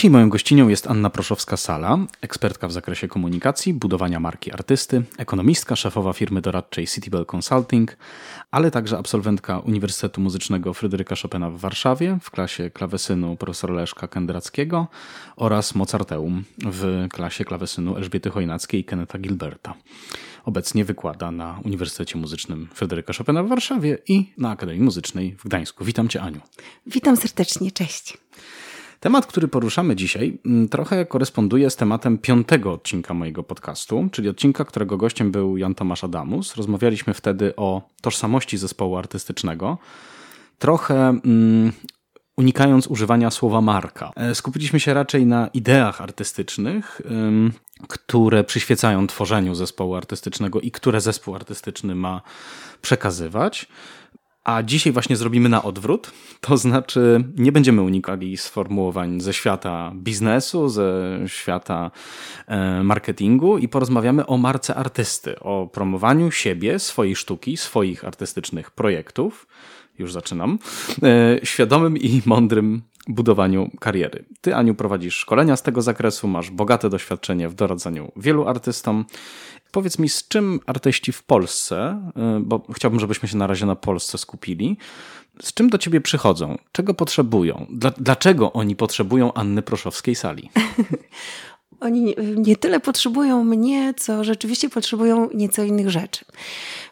Dzisiaj moją gościnią jest Anna Proszowska-Sala, ekspertka w zakresie komunikacji, budowania marki artysty, ekonomistka, szefowa firmy doradczej Citybel Consulting, ale także absolwentka Uniwersytetu Muzycznego Fryderyka Chopina w Warszawie w klasie klawesynu profesora Leszka Kendrackiego oraz Mozarteum w klasie klawesynu Elżbiety Chojnackiej i Kenneta Gilberta. Obecnie wykłada na Uniwersytecie Muzycznym Fryderyka Chopina w Warszawie i na Akademii Muzycznej w Gdańsku. Witam Cię, Aniu. Witam serdecznie, cześć. Temat, który poruszamy dzisiaj, mm, trochę koresponduje z tematem piątego odcinka mojego podcastu, czyli odcinka, którego gościem był Jan Tomasz Adamus. Rozmawialiśmy wtedy o tożsamości zespołu artystycznego. Trochę mm, unikając używania słowa marka. E, skupiliśmy się raczej na ideach artystycznych, które przyświecają tworzeniu zespołu artystycznego i które zespół artystyczny ma przekazywać. A dzisiaj właśnie zrobimy na odwrót, to znaczy nie będziemy unikali sformułowań ze świata biznesu, ze świata e, marketingu i porozmawiamy o marce artysty, o promowaniu siebie, swojej sztuki, swoich artystycznych projektów. Już zaczynam. E, świadomym i mądrym budowaniu kariery. Ty, Aniu, prowadzisz szkolenia z tego zakresu, masz bogate doświadczenie w doradzaniu wielu artystom Powiedz mi, z czym artyści w Polsce, y, bo chciałbym, żebyśmy się na razie na Polsce skupili, z czym do ciebie przychodzą? Czego potrzebują? Dlaczego oni potrzebują Anny Proszowskiej sali? Oni nie, nie, tyle potrzebują mnie, co rzeczywiście potrzebują nieco innych rzeczy.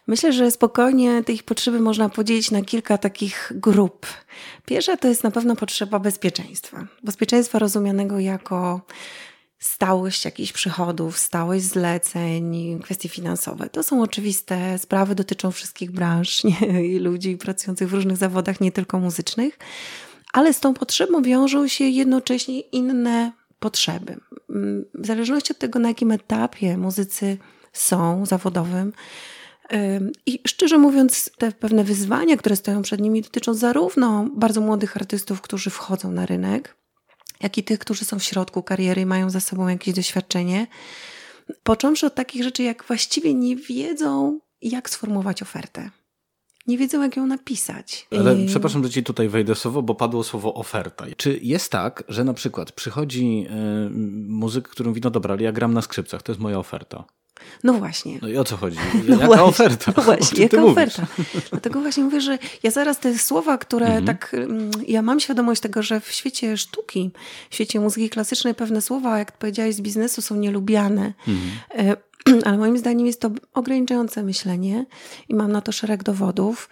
Myślę, że spokojnie te ich potrzeby można podzielić na kilka takich grup. Pierwsza to jest na pewno potrzeba bezpieczeństwa. Bezpieczeństwa rozumianego jako stałość jakichś przychodów, stałość zleceń, kwestie finansowe. To są oczywiste sprawy, dotyczą wszystkich branż nie? i ludzi pracujących w różnych zawodach, nie tylko muzycznych, ale z tą potrzebą wiążą się jednocześnie inne potrzeby. W zależności od tego, na jakim etapie muzycy są zawodowym, i szczerze mówiąc, te pewne wyzwania, które stoją przed nimi, dotyczą zarówno bardzo młodych artystów, którzy wchodzą na rynek, jak i tych, którzy są w środku kariery i mają za sobą jakieś doświadczenie. Począwszy od takich rzeczy, jak właściwie nie wiedzą, jak sformułować ofertę. Nie wiedzą, jak ją napisać. Ale I... przepraszam, że ci tutaj wejdę słowo, bo padło słowo oferta. Czy jest tak, że na przykład przychodzi y, muzyk, którym wino dobrali, ja gram na skrzypcach, to jest moja oferta. No właśnie. No i o co chodzi? No jaka właśnie, oferta? No właśnie, jaka oferta? Dlatego właśnie mówię, że ja zaraz te słowa, które mhm. tak, mm, ja mam świadomość tego, że w świecie sztuki, w świecie muzyki klasycznej pewne słowa, jak powiedziałeś, z biznesu są nielubiane. Mhm. E, ale moim zdaniem jest to ograniczające myślenie i mam na to szereg dowodów.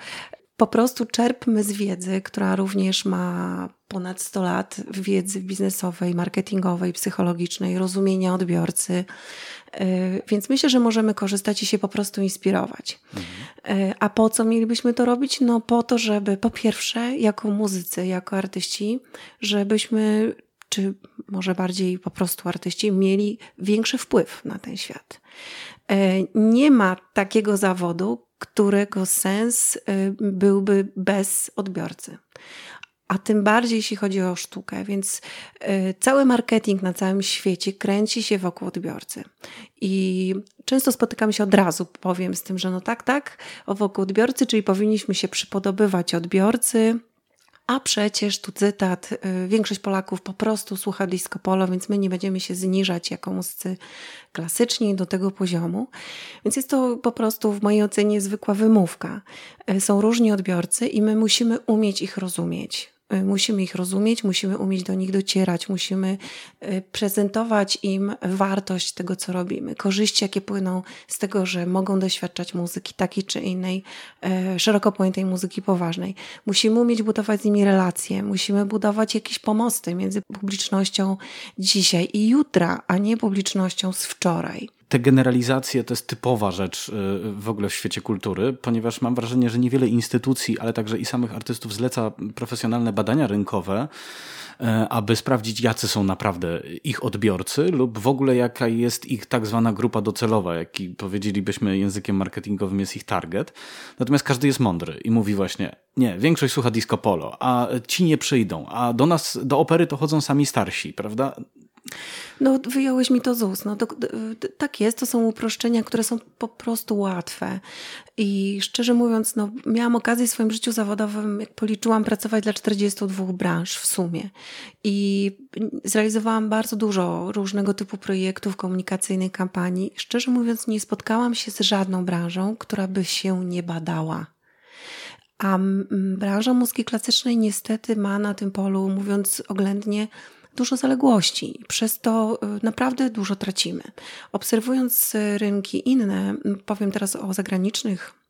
Po prostu czerpmy z wiedzy, która również ma ponad 100 lat wiedzy biznesowej, marketingowej, psychologicznej, rozumienia odbiorcy, E, więc myślę, że możemy korzystać i się po prostu inspirować. Mhm. A po co mielibyśmy to robić? No po to, żeby po pierwsze, jako muzycy, jako artyści, żebyśmy, czy może bardziej po prostu artyści, mieli większy wpływ na ten świat. E, nie ma takiego zawodu, którego sens byłby bez odbiorcy a tym bardziej jeśli chodzi o sztukę. Więc y, cały marketing na całym świecie kręci się wokół odbiorcy. I często spotykam się od razu, powiem z tym, że no tak, tak, wokół odbiorcy, czyli powinniśmy się przypodobywać odbiorcy, A przecież tu cytat, y, większość Polaków po prostu słucha disco polo, więc my nie będziemy się zniżać jako muzycy klasyczni do tego poziomu. Więc jest to po prostu w mojej ocenie zwykła wymówka. Y, są różni odbiorcy i my musimy umieć ich rozumieć. Y, musimy ich rozumieć, musimy umieć do nich docierać, musimy y, prezentować im wartość tego, co robimy, korzyści, jakie płyną z tego, że mogą doświadczać muzyki takiej czy innej, y, szeroko pojętej muzyki poważnej. Musimy umieć budować z nimi relacje, musimy budować jakieś pomosty między publicznością dzisiaj i jutra, a nie publicznością z wczoraj te generalizacje to jest typowa rzecz y, w ogóle w świecie kultury, ponieważ mam wrażenie, że niewiele instytucji, ale także i samych artystów zleca profesjonalne badania rynkowe, y, aby sprawdzić, jacy są naprawdę ich odbiorcy lub w ogóle jaka jest ich tak zwana grupa docelowa, jaki powiedzielibyśmy językiem marketingowym jest ich target. Natomiast każdy jest mądry i mówi właśnie, nie, większość słucha disco polo, a ci nie przyjdą, a do nas, do opery to chodzą sami starsi, prawda? No, wyjąłeś mi to z ust. No, to, tak jest, to są uproszczenia, które są po prostu łatwe. I szczerze mówiąc, no, miałam okazję w swoim życiu zawodowym, jak policzyłam, pracować dla 42 branż w sumie. I zrealizowałam bardzo dużo różnego typu projektów, komunikacyjnych, kampanii. Szczerze mówiąc, nie spotkałam się z żadną branżą, która by się nie badała. A branża muzyki klasycznej niestety ma na tym polu, mówiąc oględnie, dużo zaległości. Przez to y, naprawdę dużo tracimy. Obserwując y, rynki inne, powiem teraz o zagranicznych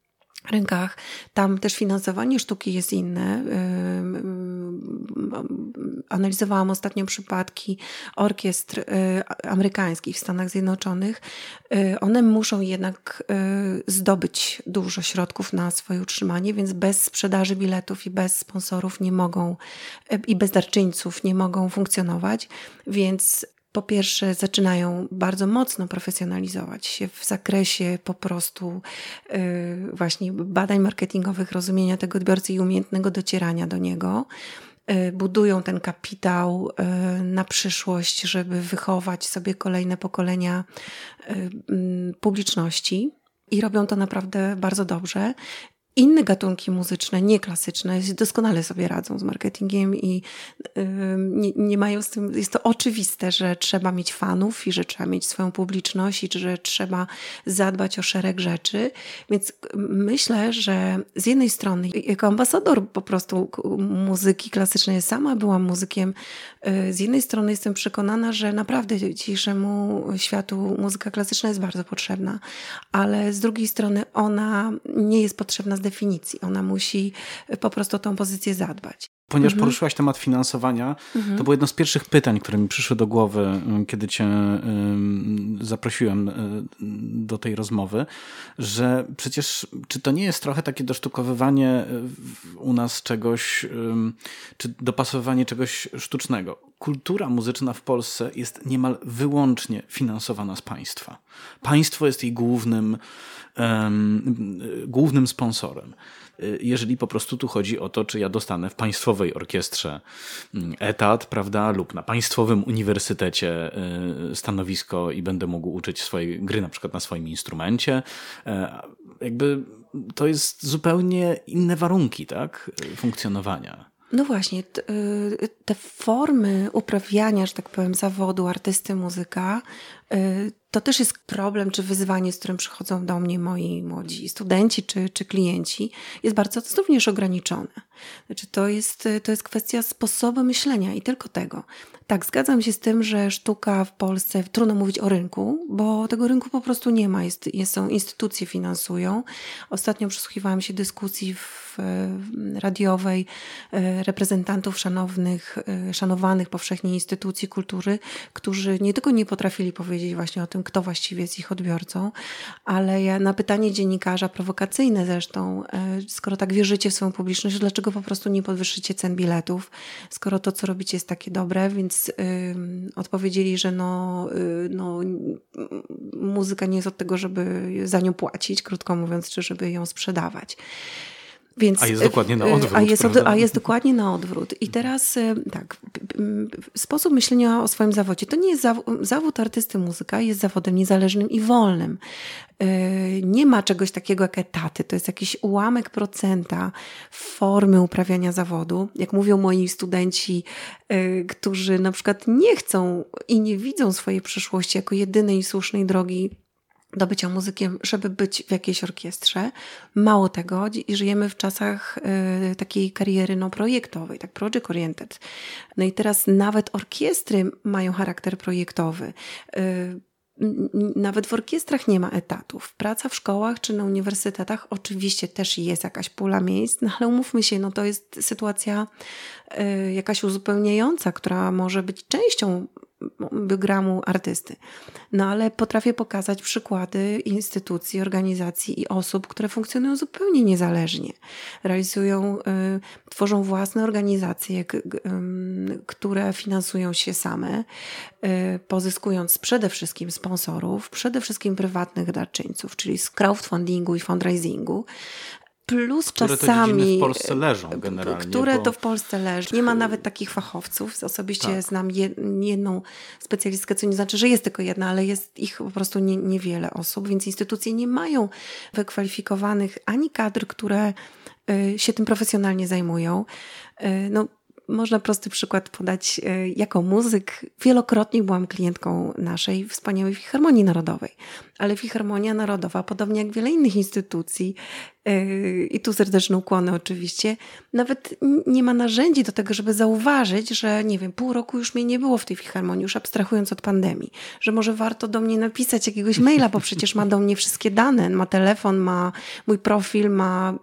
rynkach. Tam też finansowanie sztuki jest inne. Analizowałam ostatnio przypadki orkiestr y, amerykańskich w Stanach Zjednoczonych. Y, one muszą jednak y, zdobyć dużo środków na swoje utrzymanie, więc bez sprzedaży biletów i bez sponsorów nie mogą i bez darczyńców nie mogą funkcjonować. Więc po pierwsze zaczynają bardzo mocno profesjonalizować się w zakresie po prostu yy, właśnie badań marketingowych, rozumienia tego odbiorcy i umiejętnego docierania do niego. Yy, budują ten kapitał yy, na przyszłość, żeby wychować sobie kolejne pokolenia y, mm, publiczności. I robią to naprawdę bardzo dobrze inne gatunki muzyczne, nieklasyczne, doskonale sobie radzą z marketingiem i nie, nie, mają z tym, jest to oczywiste, że trzeba mieć fanów i że trzeba mieć swoją publiczność i że trzeba zadbać o szereg rzeczy. Więc myślę, że z jednej strony, jako ambasador po prostu muzyki klasycznej, sama byłam muzykiem, y, z jednej strony jestem przekonana, że naprawdę dzisiejszemu światu muzyka klasyczna jest bardzo potrzebna, ale z drugiej strony ona nie jest potrzebna z definicji. Ona musi po prostu o tą pozycję zadbać. Ponieważ mhm. poruszyłaś temat finansowania, mhm. to było jedno z pierwszych pytań, które mi przyszły do głowy, y, kiedy cię zaprosiłem y, do tej rozmowy, że przecież czy to nie jest trochę takie dosztukowywanie y, u nas czegoś, czy dopasowywanie czegoś sztucznego? Kultura muzyczna w Polsce jest niemal wyłącznie finansowana z państwa. Państwo jest jej głównym, głównym sponsorem. Y, jeżeli po prostu tu chodzi o to, czy ja dostanę w państwowej orkiestrze mm, etat, prawda, lub na państwowym uniwersytecie y, stanowisko i będę mógł uczyć swojej gry na przykład na swoim instrumencie. E, jakby to jest zupełnie inne warunki, tak, funkcjonowania. No właśnie, te formy uprawiania, że tak powiem, zawodu artysty, muzyka y, to też jest problem czy wyzwanie, z którym przychodzą do mnie moi młodzi studenci czy, czy klienci, jest bardzo również ograniczone. Znaczy to, jest, to jest kwestia sposobu myślenia i tylko tego. Tak, zgadzam się z tym, że sztuka w Polsce, trudno mówić o rynku, bo tego rynku po prostu nie ma. Jest, jest, są instytucje finansują. Ostatnio przysłuchiwałam się dyskusji w, radiowej e, reprezentantów szanownych, e, szanowanych powszechnie instytucji kultury, którzy nie tylko nie potrafili powiedzieć właśnie o tym, kto właściwie jest ich odbiorcą, ale ja na pytanie dziennikarza, prowokacyjne zresztą, e, skoro tak wierzycie w swoją publiczność, dlaczego po prostu nie podwyższycie cen biletów, skoro to, co robicie jest takie dobre, więc y, odpowiedzieli, że no, y, no, muzyka nie jest od tego, żeby za nią płacić, krótko mówiąc, czy żeby ją sprzedawać. Więc, a jest dokładnie na odwrót. A jest, a jest dokładnie na odwrót. I teraz tak, sposób myślenia o swoim zawodzie. To nie jest zawód, zawód artysty muzyka, jest zawodem niezależnym i wolnym. Nie ma czegoś takiego jak etaty. To jest jakiś ułamek procenta formy uprawiania zawodu. Jak mówią moi studenci, którzy na przykład nie chcą i nie widzą swojej przyszłości jako jedynej słusznej drogi do bycia muzykiem, żeby być w jakiejś orkiestrze. Mało tego, żyjemy w czasach y, takiej kariery no, projektowej, tak project oriented. No i teraz nawet orkiestry mają charakter projektowy. Y, nawet w orkiestrach nie ma etatów. Praca w szkołach czy na uniwersytetach oczywiście też jest jakaś pula miejsc, no ale umówmy się, no to jest sytuacja y, jakaś uzupełniająca, która może być częścią biogramu artysty. No ale potrafię pokazać przykłady instytucji, organizacji i osób, które funkcjonują zupełnie niezależnie. Realizują, y, tworzą własne organizacje, które finansują się same, y, pozyskując przede wszystkim sponsorów, przede wszystkim prywatnych darczyńców, czyli z crowdfundingu i fundraisingu, Plus które czasami. w Polsce leżą generalnie. Które bo... to w Polsce leży. Nie ma nawet takich fachowców. Osobiście tak. znam jedną specjalistkę, co nie znaczy, że jest tylko jedna, ale jest ich po prostu nie, niewiele osób, więc instytucje nie mają wykwalifikowanych ani kadr, które y, się tym profesjonalnie zajmują. Y, no, można prosty przykład podać. Jako muzyk wielokrotnie byłam klientką naszej wspaniałej Filharmonii Narodowej. Ale Filharmonia Narodowa, podobnie jak wiele innych instytucji, i tu serdeczne ukłony oczywiście, nawet nie ma narzędzi do tego, żeby zauważyć, że nie wiem, pół roku już mnie nie było w tej filharmonii, już abstrahując od pandemii, że może warto do mnie napisać jakiegoś maila, bo przecież ma do mnie wszystkie dane, ma telefon, ma mój profil, ma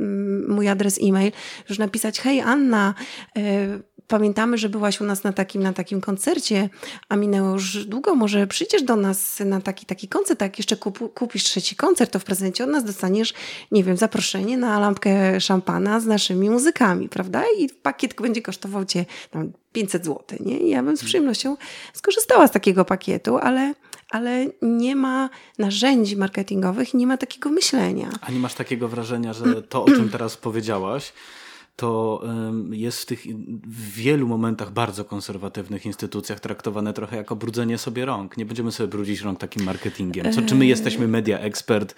y, mój adres e-mail, już napisać, hej Anna, y, pamiętamy, że byłaś u nas na takim, na takim koncercie, a minęło już długo, może przyjdziesz do nas na taki, taki koncert, jak jeszcze kup, kupisz trzeci koncert, to w prezencie od nas dostaniesz, nie wiem, zaproszenie na lampkę szampana z naszymi muzykami, prawda? I pakiet będzie kosztował cię tam 500 zł, nie? I ja bym z przyjemnością skorzystała z takiego pakietu, ale ale nie ma narzędzi marketingowych, nie ma takiego myślenia. A nie masz takiego wrażenia, że to, o czym teraz powiedziałaś, to jest w tych w wielu momentach bardzo konserwatywnych instytucjach traktowane trochę jako brudzenie sobie rąk. Nie będziemy sobie brudzić rąk takim marketingiem. Co, czy my jesteśmy media ekspert,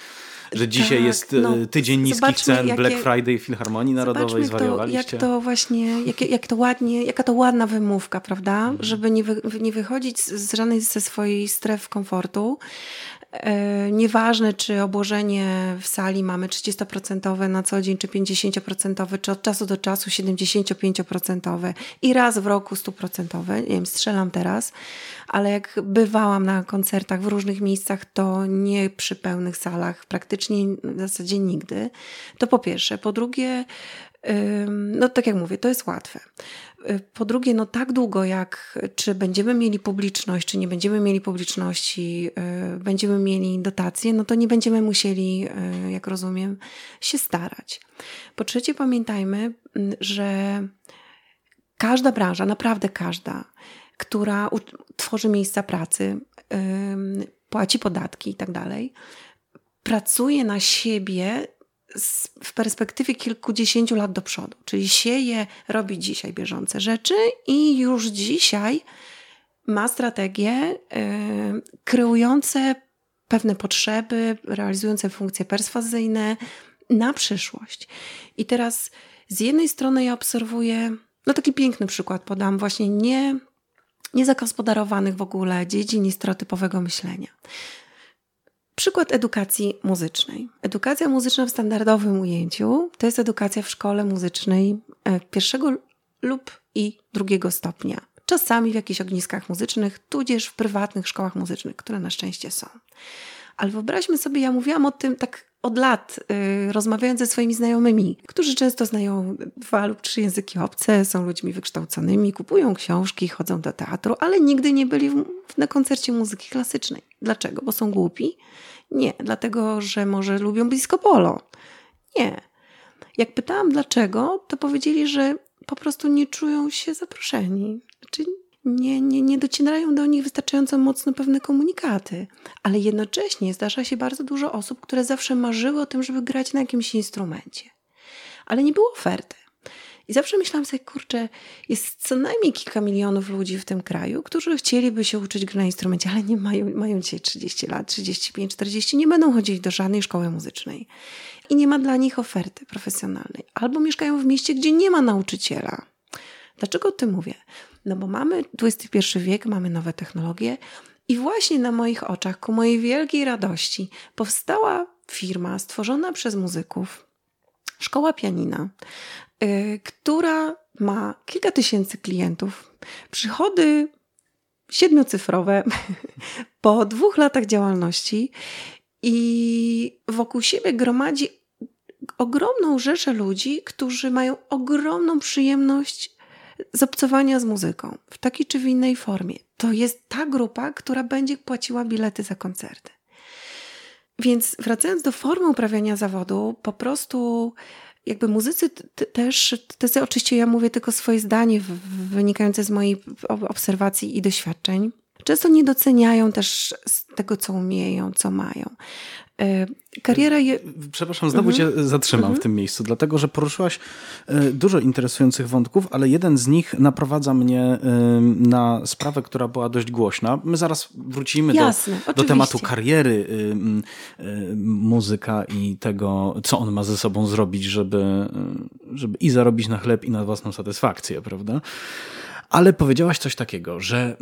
że dzisiaj tak, jest no, e, tydzień niskich cen, jakie, Black Friday Filharmonii Narodowej, zwariowaliście? To, jak to właśnie, jak, jak to ładnie, jaka to ładna wymówka, prawda? Mhm. Żeby nie, wy, nie wychodzić z żadnej ze swojej stref komfortu, nieważne, czy obłożenie w sali mamy 30% na co dzień, czy 50%, czy od czasu do czasu 75% i raz w roku 100%. Nie wiem, strzelam teraz, ale jak bywałam na koncertach w różnych miejscach, to nie przy pełnych salach, praktycznie w zasadzie nigdy. To po pierwsze. Po drugie, no tak jak mówię, to jest łatwe. Po drugie, no tak długo jak czy będziemy mieli publiczność, czy nie będziemy mieli publiczności, y, będziemy mieli dotacje, no to nie będziemy musieli, y, jak rozumiem, się starać. Po trzecie, pamiętajmy, że każda branża, naprawdę każda, która tworzy miejsca pracy, płaci podatki i tak dalej, pracuje na siebie w perspektywie kilkudziesięciu lat do przodu. Czyli sieje, robi dzisiaj bieżące rzeczy i już dzisiaj ma strategie yy, kreujące pewne potrzeby, realizujące funkcje perswazyjne na przyszłość. I teraz z jednej strony ja obserwuję, no taki piękny przykład podam, właśnie nie, niezagospodarowanych w ogóle dziedzin i stereotypowego myślenia. Przykład edukacji muzycznej. Edukacja muzyczna w standardowym ujęciu to jest edukacja w szkole muzycznej e, pierwszego lub i drugiego stopnia. Czasami w jakichś ogniskach muzycznych, tudzież w prywatnych szkołach muzycznych, które na szczęście są. Ale wyobraźmy sobie, ja mówiłam o tym tak od lat, yy, rozmawiając ze swoimi znajomymi, którzy często znają dwa lub trzy języki obce, są ludźmi wykształconymi, kupują książki, chodzą do teatru, ale nigdy nie byli w, na koncercie muzyki klasycznej. Dlaczego? Bo są głupi? Nie, dlatego, że może lubią blisko polo. Nie. Jak pytałam dlaczego, to powiedzieli, że po prostu nie czują się zaproszeni. Czyli nie, nie, nie docierają do nich wystarczająco mocno pewne komunikaty. Ale jednocześnie zdarza się bardzo dużo osób, które zawsze marzyły o tym, żeby grać na jakimś instrumencie. ale nie było oferty. I zawsze myślałam sobie, kurczę, jest co najmniej kilka milionów ludzi w tym kraju, którzy chcieliby się uczyć gry na instrumencie, ale nie mają, mają dzisiaj 30 lat, 35, 40, nie będą chodzić do żadnej szkoły muzycznej. I nie ma dla nich oferty profesjonalnej. Albo mieszkają w mieście, gdzie nie ma nauczyciela. Dlaczego o tym mówię? No bo mamy XXI wiek, mamy nowe technologie i właśnie na moich oczach, ku mojej wielkiej radości, powstała firma stworzona przez muzyków, szkoła pianina, yy, która ma kilka tysięcy klientów, przychody siedmiocyfrowe po dwóch latach działalności i wokół siebie gromadzi ogromną rzeszę ludzi, którzy mają ogromną przyjemność z obcowania z muzyką w takiej czy w innej formie. To jest ta grupa, która będzie płaciła bilety za koncerty. Więc wracając do formy uprawiania zawodu, po prostu jakby muzycy też, to oczywiście ja mówię tylko swoje zdanie wynikające z mojej obserwacji i doświadczeń, często nie doceniają też tego, co umieją, co mają. E, kariera. Je... Przepraszam, znowu mhm. cię zatrzymam mhm. w tym miejscu, dlatego że poruszyłaś e, dużo interesujących wątków, ale jeden z nich naprowadza mnie na sprawę, która była dość głośna. My zaraz wrócimy Jasne, do, do tematu kariery muzyka i tego, co on ma ze sobą zrobić, żeby, żeby i zarobić na chleb, i na własną satysfakcję, prawda? Ale powiedziałaś coś takiego, że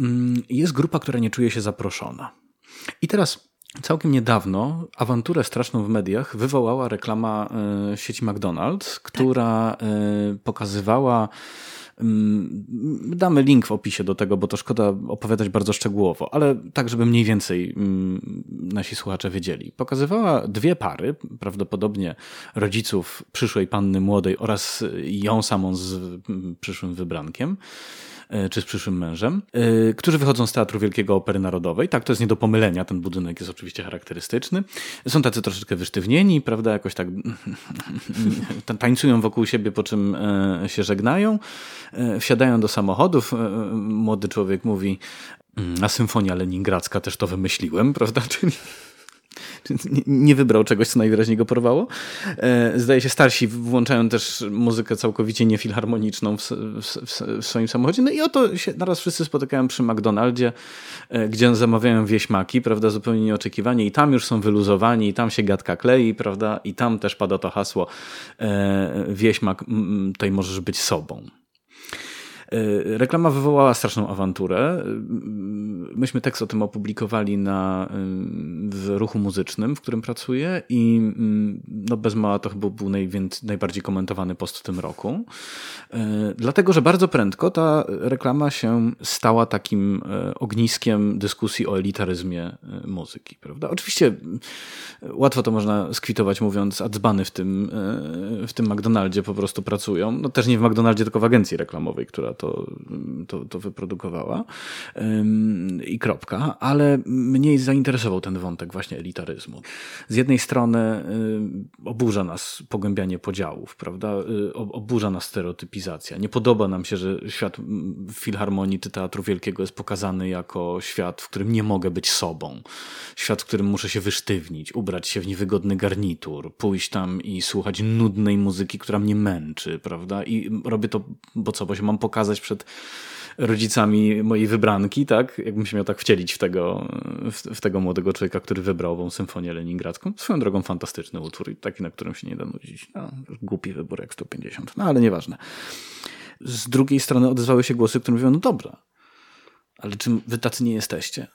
jest grupa, która nie czuje się zaproszona. I teraz Całkiem niedawno awanturę straszną w mediach wywołała reklama y, sieci McDonald's, która y, pokazywała. Mm, damy link w opisie do tego, bo to szkoda opowiadać bardzo szczegółowo, ale tak, żeby mniej więcej mm, nasi słuchacze wiedzieli. Pokazywała dwie pary, prawdopodobnie rodziców przyszłej panny młodej oraz ją samą z mm, przyszłym wybrankiem. E, czy z przyszłym mężem, e, którzy wychodzą z Teatru Wielkiego Opery Narodowej. Tak, to jest nie do pomylenia, ten budynek jest oczywiście charakterystyczny. Są tacy troszeczkę wysztywnieni, prawda, jakoś tak tańcują wokół siebie, po czym e, się żegnają, wsiadają do samochodów. Młody człowiek mówi, mm, a Symfonia Leningradzka też to wymyśliłem, prawda, czyli nie wybrał czegoś, co najwyraźniej go porwało. E, zdaje się, starsi włączają też muzykę całkowicie niefilharmoniczną w, w, w swoim samochodzie. No i oto się naraz wszyscy spotykają przy McDonaldzie, e, gdzie zamawiają wieśmaki, prawda, zupełnie nieoczekiwanie i tam już są wyluzowani, i tam się gadka klei, prawda, i tam też pada to hasło e, wieśmak, tutaj możesz być sobą. E, reklama wywołała straszną awanturę. E, myśmy tekst o tym opublikowali na, e, w ruchu muzycznym, w którym pracuję i mm, no bez mała to chyba był najbardziej komentowany post w tym roku. Dlatego, że bardzo prędko ta reklama się stała takim ogniskiem dyskusji o elitaryzmie muzyki. Prawda? Oczywiście łatwo to można skwitować mówiąc, a dzbany w tym, w tym McDonaldzie po prostu pracują. No też nie w McDonaldzie, tylko w agencji reklamowej, która to to, to, to wyprodukowała i kropka, ale mnie zainteresował ten wątek właśnie elitaryzmu. Z jednej strony oburza nas pogłębianie podziałów, prawda? Y, oburza nas stereotypizacja. Nie podoba nam się, że świat filharmonii czy teatru wielkiego jest pokazany jako świat, w którym nie mogę być sobą. Świat, w którym muszę się wysztywnić, ubrać się w niewygodny garnitur, pójść tam i słuchać nudnej muzyki, która mnie męczy, prawda? I robię to, bo co, bo się mam pokazać pokazać przed rodzicami mojej wybranki, tak? Jakbym się miał tak wcielić w tego, w, w, tego młodego człowieka, który wybrał ową symfonię leningradzką. Swoją drogą fantastyczny utwór i taki, na którym się nie da nudzić. No, głupi wybór jak 150, no ale nieważne. Z drugiej strony odezwały się głosy, które mówią, no dobra, ale czy wy tacy nie jesteście?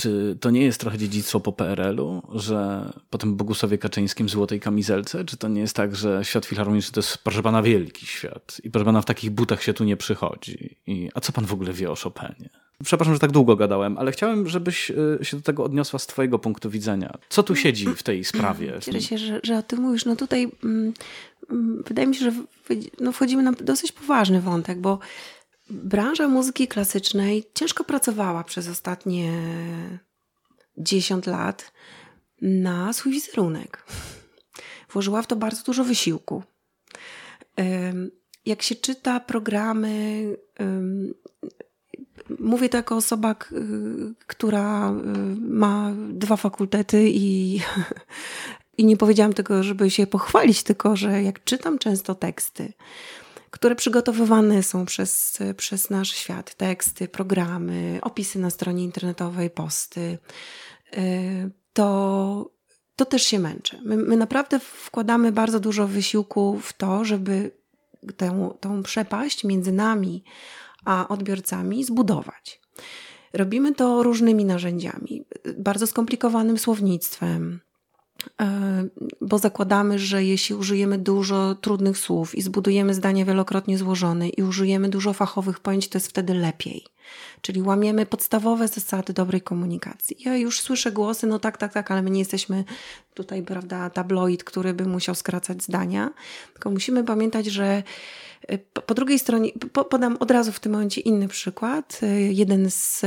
Czy to nie jest trochę dziedzictwo po PRL-u, że po tym Bogusławie Kaczyńskim złotej kamizelce? Czy to nie jest tak, że świat filharmoniczny to jest, proszę pana, wielki świat i proszę pana, w takich butach się tu nie przychodzi? I, a co pan w ogóle wie o Chopinie? Przepraszam, że tak długo gadałem, ale chciałem, żebyś y, się do tego odniosła z twojego punktu widzenia. Co tu siedzi w tej sprawie? Cieszę się, że, że o tym mówisz. No tutaj mm, mm wydaje mi się, że no wchodzimy na dosyć poważny wątek, bo branża muzyki klasycznej ciężko pracowała przez ostatnie 10 lat na swój wizerunek. Włożyła w to bardzo dużo wysiłku. Jak się czyta programy, mówię to jako osoba, która ma dwa fakultety i, i nie powiedziałam tego, żeby się pochwalić, tylko że jak czytam często teksty, które przygotowywane są przez, przez nasz świat, teksty, programy, opisy na stronie internetowej, posty, y, to, to też się męczę. My, my naprawdę wkładamy bardzo dużo wysiłku w to, żeby tę, tą przepaść między nami a odbiorcami zbudować. Robimy to różnymi narzędziami, bardzo skomplikowanym słownictwem, bo zakładamy, że jeśli użyjemy dużo trudnych słów i zbudujemy zdania wielokrotnie złożone i użyjemy dużo fachowych pojęć, to jest wtedy lepiej. Czyli łamiemy podstawowe zasady dobrej komunikacji. Ja już słyszę głosy, no tak, tak, tak, ale my nie jesteśmy tutaj, prawda, tabloid, który by musiał skracać zdania, tylko musimy pamiętać, że y, po, drugiej stronie, podam od razu w tym momencie inny przykład. Y, jeden z,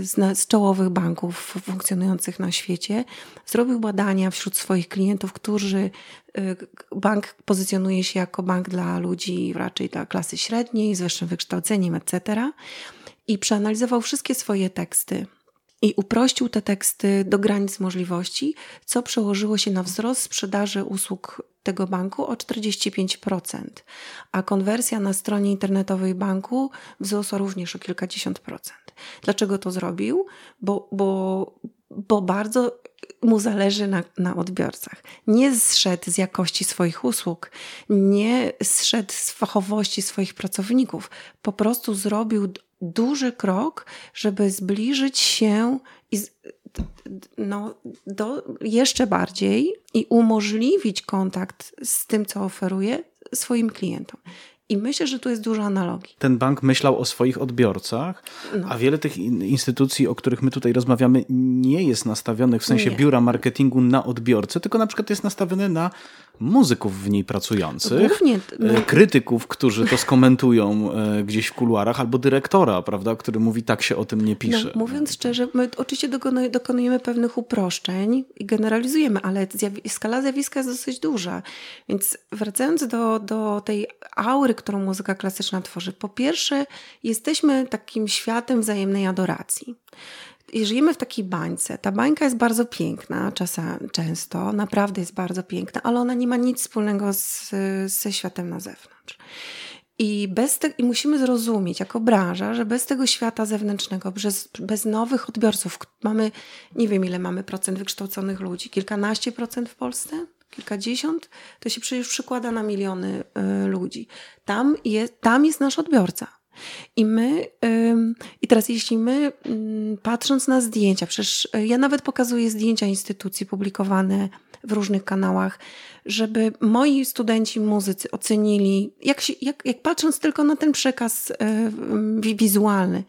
z, z, czołowych banków funkcjonujących na świecie zrobił badania wśród swoich klientów, którzy y, bank pozycjonuje się jako bank dla ludzi raczej dla klasy średniej, z wyższym wykształceniem, etc i przeanalizował wszystkie swoje teksty i uprościł te teksty do granic możliwości, co przełożyło się na wzrost sprzedaży usług tego banku o 45%, a konwersja na stronie internetowej banku wzrosła również o kilkadziesiąt procent. Dlaczego to zrobił? Bo, bo, bo bardzo mu zależy na, na odbiorcach. Nie zszedł z jakości swoich usług, nie zszedł z fachowości swoich pracowników. Po prostu zrobił duży krok, żeby zbliżyć się i no, do, jeszcze bardziej i umożliwić kontakt z tym, co oferuje swoim klientom. I myślę, że tu jest dużo analogii. Ten bank myślał o swoich odbiorcach, no. a wiele tych instytucji, o których my tutaj rozmawiamy, nie jest nastawionych w sensie nie. biura marketingu na odbiorcę, tylko na przykład jest nastawione na muzyków w niej pracujących, Głównie, no. krytyków, którzy to skomentują e, gdzieś w kuluarach, albo dyrektora, prawda, który mówi, tak się o tym nie pisze. No, mówiąc szczerze, my oczywiście dokonujemy pewnych uproszczeń i generalizujemy, ale skala zjawiska jest dosyć duża. Więc wracając do, do tej aury, którą muzyka klasyczna tworzy. Po pierwsze, jesteśmy takim światem wzajemnej adoracji. Żyjemy w takiej bańce. Ta bańka jest bardzo piękna, czasem, często, naprawdę jest bardzo piękna, ale ona nie ma nic wspólnego z, ze światem na zewnątrz. I, bez te, I musimy zrozumieć jako branża, że bez tego świata zewnętrznego, bez, bez nowych odbiorców, mamy, nie wiem ile mamy procent wykształconych ludzi, kilkanaście procent w Polsce? kilkadziesiąt, to się przecież przykłada na miliony y, ludzi. Tam jest, tam jest nasz odbiorca. I my, i teraz jeśli my, patrząc na zdjęcia, przecież ja nawet pokazuję zdjęcia instytucji publikowane w różnych kanałach, żeby moi studenci muzycy ocenili, jak, się, jak, jak patrząc tylko na ten przekaz wizualny,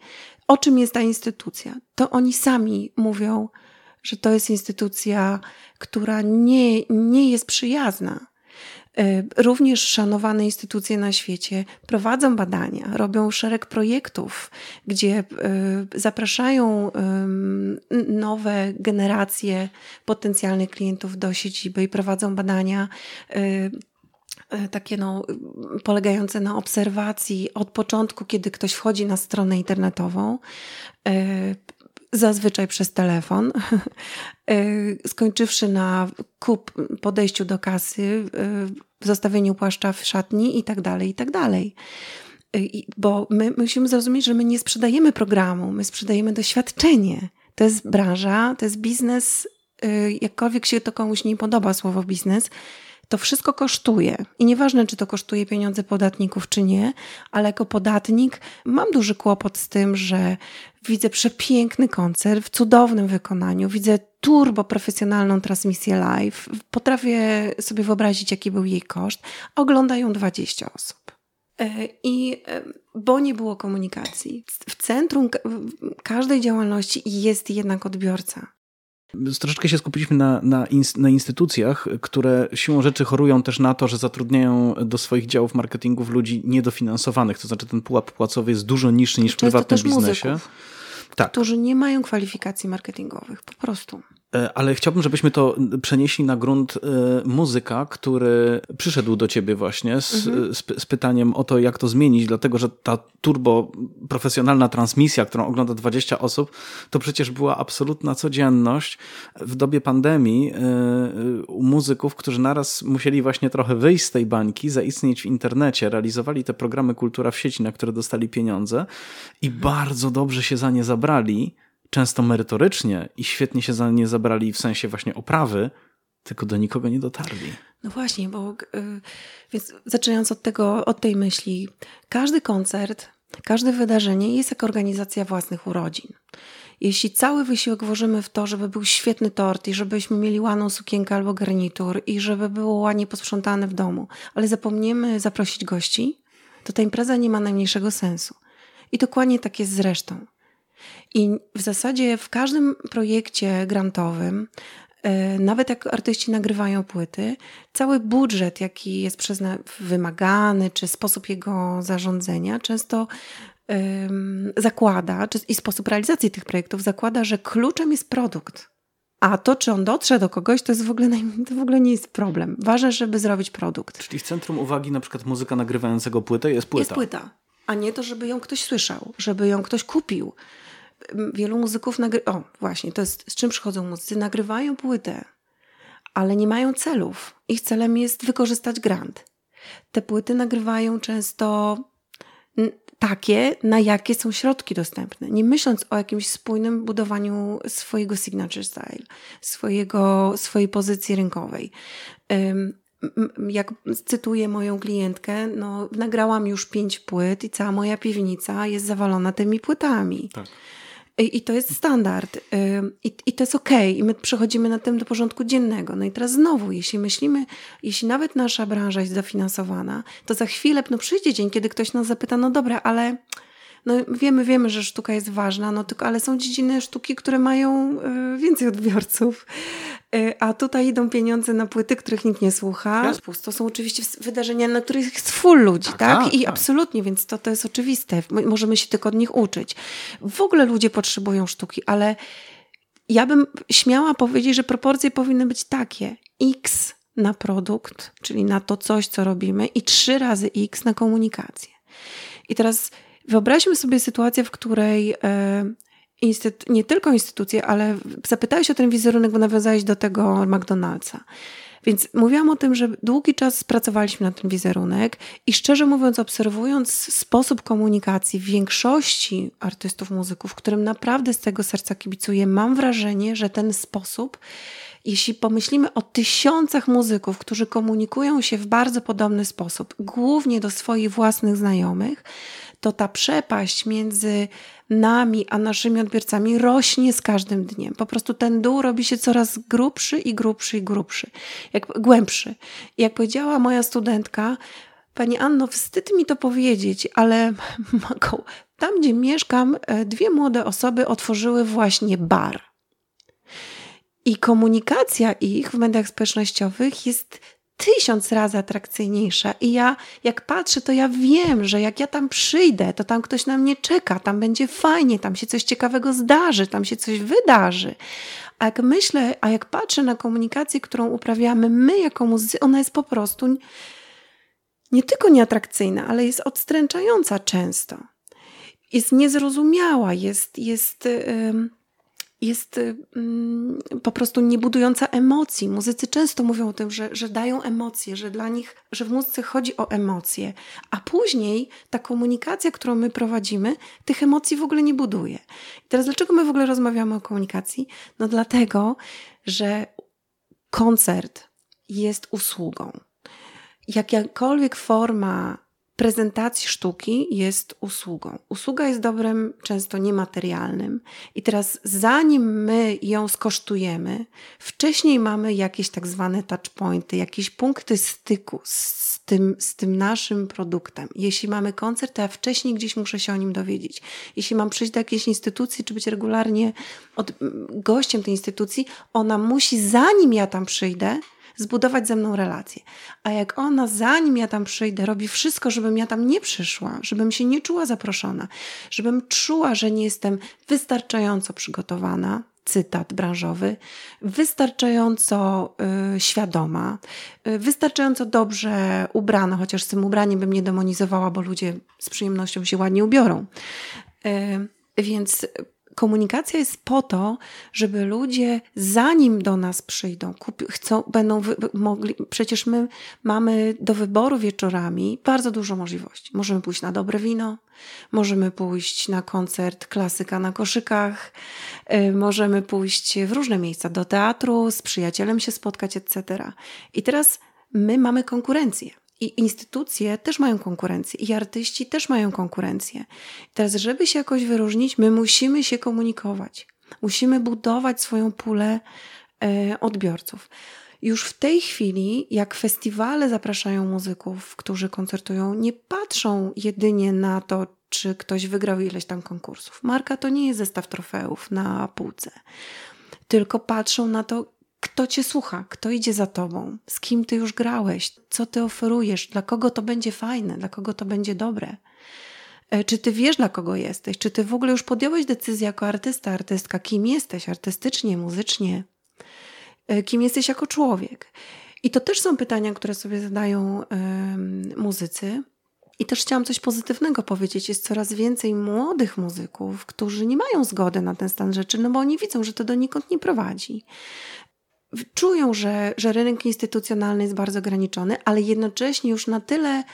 o czym jest ta instytucja, to oni sami mówią, że to jest instytucja, która nie, nie jest przyjazna. E, również szanowane instytucje na świecie prowadzą badania, robią szereg projektów, gdzie e, zapraszają nowe generacje potencjalnych klientów do siedziby i prowadzą badania e, takie no, polegające na obserwacji od początku, kiedy ktoś wchodzi na stronę internetową, zazwyczaj przez telefon, y, skończywszy na kup, podejściu do kasy, y, zostawieniu płaszcza w szatni i tak dalej, i tak dalej. Y, bo my musimy zrozumieć, że my nie sprzedajemy programu, my sprzedajemy doświadczenie. To jest branża, to jest biznes, jakkolwiek się to komuś nie podoba słowo biznes, to wszystko kosztuje. I nieważne, czy to kosztuje pieniądze podatników, czy nie, ale jako podatnik mam duży kłopot z tym, że widzę przepiękny koncert w cudownym wykonaniu, widzę turbo profesjonalną transmisję live, potrafię sobie wyobrazić, jaki był jej koszt, oglądają 20 osób. E, I e, bo nie było komunikacji. W centrum każdej działalności jest jednak odbiorca. Troszeczkę się skupiliśmy na, na, na, instytucjach, które siłą rzeczy chorują też na to, że zatrudniają do swoich działów marketingów ludzi niedofinansowanych. To znaczy ten pułap płacowy jest dużo niższy niż w prywatnym biznesie. Muzyków, tak. którzy nie mają kwalifikacji marketingowych, po prostu. E, ale chciałbym, żebyśmy to przenieśli na grunt e, muzyka, który przyszedł do ciebie właśnie z, mhm. z, z, pytaniem o to, jak to zmienić, dlatego że ta turbo profesjonalna transmisja, którą ogląda 20 osób, to przecież była absolutna codzienność w dobie pandemii e, u muzyków, którzy naraz musieli właśnie trochę wyjść z tej bańki, zaistnieć w internecie, realizowali te programy Kultura w sieci, na które dostali pieniądze i mhm. bardzo dobrze się za nie zabrali często merytorycznie i świetnie się za nie zabrali w sensie właśnie oprawy, tylko do nikogo nie dotarli. No właśnie, bo yy, więc zaczynając od tego, od tej myśli, każdy koncert, każde wydarzenie jest jak organizacja własnych urodzin. Jeśli cały wysiłek włożymy w to, żeby był świetny tort i żebyśmy mieli ładną sukienkę albo garnitur i żeby było ładnie posprzątane w domu, ale zapomniemy zaprosić gości, to ta impreza nie ma najmniejszego sensu. I dokładnie tak jest z resztą. I w zasadzie w każdym projekcie grantowym, e, nawet jak artyści nagrywają płyty, cały budżet, jaki jest przezna- wymagany, czy sposób jego zarządzania, często zakłada, czy, i sposób realizacji tych projektów zakłada, że kluczem jest produkt. A to, czy on dotrze do kogoś, to jest w ogóle, to w ogóle nie jest problem. Ważne, żeby zrobić produkt. Czyli w centrum uwagi na przykład muzyka nagrywającego płytę jest płyta. Jest płyta, a nie to, żeby ją ktoś słyszał, żeby ją ktoś kupił wielu muzyków nagry... O, właśnie, to jest z czym przychodzą muzycy. Nagrywają płytę, ale nie mają celów. Ich celem jest wykorzystać grant. Te płyty nagrywają często takie, na jakie są środki dostępne, nie myśląc o jakimś spójnym budowaniu swojego signature style, swojego, swojej pozycji rynkowej. Jak cytuję moją klientkę, no, nagrałam już pięć płyt i cała moja piwnica jest zawalona tymi płytami. Tak. I, I, to jest standard. I, I to jest okej. I my przechodzimy na tym do porządku dziennego. No i teraz znowu, jeśli myślimy, jeśli nawet nasza branża jest zafinansowana, to za chwilę no przyjdzie dzień, kiedy ktoś nas zapyta, no dobra, ale no wiemy, wiemy, że sztuka jest ważna, no tylko, ale są dziedziny sztuki, które mają y, więcej odbiorców. Y, a tutaj idą pieniądze na płyty, których nikt nie słucha. To są oczywiście wydarzenia, na których jest full ludzi, tak? tak? I tak. absolutnie, więc to, to jest oczywiste. Możemy się tylko od nich uczyć. W ogóle ludzie potrzebują sztuki, ale ja bym śmiała powiedzieć, że proporcje powinny być takie. X na produkt, czyli na to coś, co robimy i trzy razy X na komunikację. I teraz Wyobraźmy sobie sytuację, w której e, nie tylko instytucje, ale zapytałeś o ten wizerunek, bo nawiązałeś do tego McDonald'sa. Więc mówiłam o tym, że długi czas pracowaliśmy na ten wizerunek i szczerze mówiąc, obserwując sposób komunikacji większości artystów, muzyków, którym naprawdę z tego serca kibicuję, mam wrażenie, że ten sposób, jeśli pomyślimy o tysiącach muzyków, którzy komunikują się w bardzo podobny sposób, głównie do swoich własnych znajomych, to ta przepaść między nami a naszymi odbiorcami rośnie z każdym dniem. Po prostu ten dół robi się coraz grubszy i grubszy i grubszy, jak, głębszy. Jak powiedziała moja studentka, Pani Anno, wstyd mi to powiedzieć, ale tam, gdzie mieszkam, e, dwie młode osoby otworzyły właśnie bar. I komunikacja ich w mediach społecznościowych jest tysiąc razy atrakcyjniejsza. I ja, jak patrzę, to ja wiem, że jak ja tam przyjdę, to tam ktoś na mnie czeka, tam będzie fajnie, tam się coś ciekawego zdarzy, tam się coś wydarzy. A jak myślę, a jak patrzę na komunikację, którą uprawiamy my jako muzycy, ona jest po prostu nie tylko nieatrakcyjna, ale jest odstręczająca często. Jest niezrozumiała, jest, jest yy, jest mm, po prostu niebudująca emocji. Muzycy często mówią o tym, że, że dają emocje, że dla nich, że w muzyce chodzi o emocje, a później ta komunikacja, którą my prowadzimy, tych emocji w ogóle nie buduje. I teraz dlaczego my w ogóle rozmawiamy o komunikacji? No dlatego, że koncert jest usługą. Jakakolwiek forma prezentacji sztuki jest usługą. Usługa jest dobrem często niematerialnym i teraz zanim my ją skosztujemy, wcześniej mamy jakieś tak zwane touchpointy, jakieś punkty styku z tym, z tym naszym produktem. Jeśli mamy koncert, to ja wcześniej gdzieś muszę się o nim dowiedzieć. Jeśli mam przyjść do jakiejś instytucji, czy być regularnie od, gościem tej instytucji, ona musi, zanim ja tam przyjdę, zbudować ze mną relację. A jak ona, zanim ja tam przyjdę, robi wszystko, żebym ja tam nie przyszła, żebym się nie czuła zaproszona, żebym czuła, że nie jestem wystarczająco przygotowana, cytat branżowy, wystarczająco y, świadoma, y, wystarczająco dobrze ubrana, chociaż z tym ubraniem bym nie demonizowała, bo ludzie z przyjemnością się ładnie ubiorą. Y, więc komunikacja jest po to, żeby ludzie, zanim do nas przyjdą, chcą, będą wy, mogli. Przecież my mamy do wyboru wieczorami bardzo dużo możliwości. Możemy pójść na dobre wino, możemy pójść na koncert klasyka na koszykach, yy, możemy pójść w różne miejsca, do teatru, z przyjacielem się spotkać, etc. I teraz my mamy konkurencję. I instytucje też mają konkurencję, i artyści też mają konkurencję. Teraz, żeby się jakoś wyróżnić, my musimy się komunikować. Musimy budować swoją pulę e, odbiorców. Już w tej chwili, jak festiwale zapraszają muzyków, którzy koncertują, nie patrzą jedynie na to, czy ktoś wygrał ileś tam konkursów. Marka to nie jest zestaw trofeów na półce, tylko patrzą na to, kto cię słucha, kto idzie za tobą, z kim ty już grałeś, co ty oferujesz, dla kogo to będzie fajne, dla kogo to będzie dobre. E, czy ty wiesz, dla kogo jesteś? Czy ty w ogóle już podjąłeś decyzję jako artysta, artystka, kim jesteś artystycznie, muzycznie? E, kim jesteś jako człowiek? I to też są pytania, które sobie zadają muzycy. I też chciałam coś pozytywnego powiedzieć. Jest coraz więcej młodych muzyków, którzy nie mają zgody na ten stan rzeczy, no bo oni widzą, że to donikąd nie prowadzi czują, że, że rynek instytucjonalny jest bardzo ograniczony, ale jednocześnie już na tyle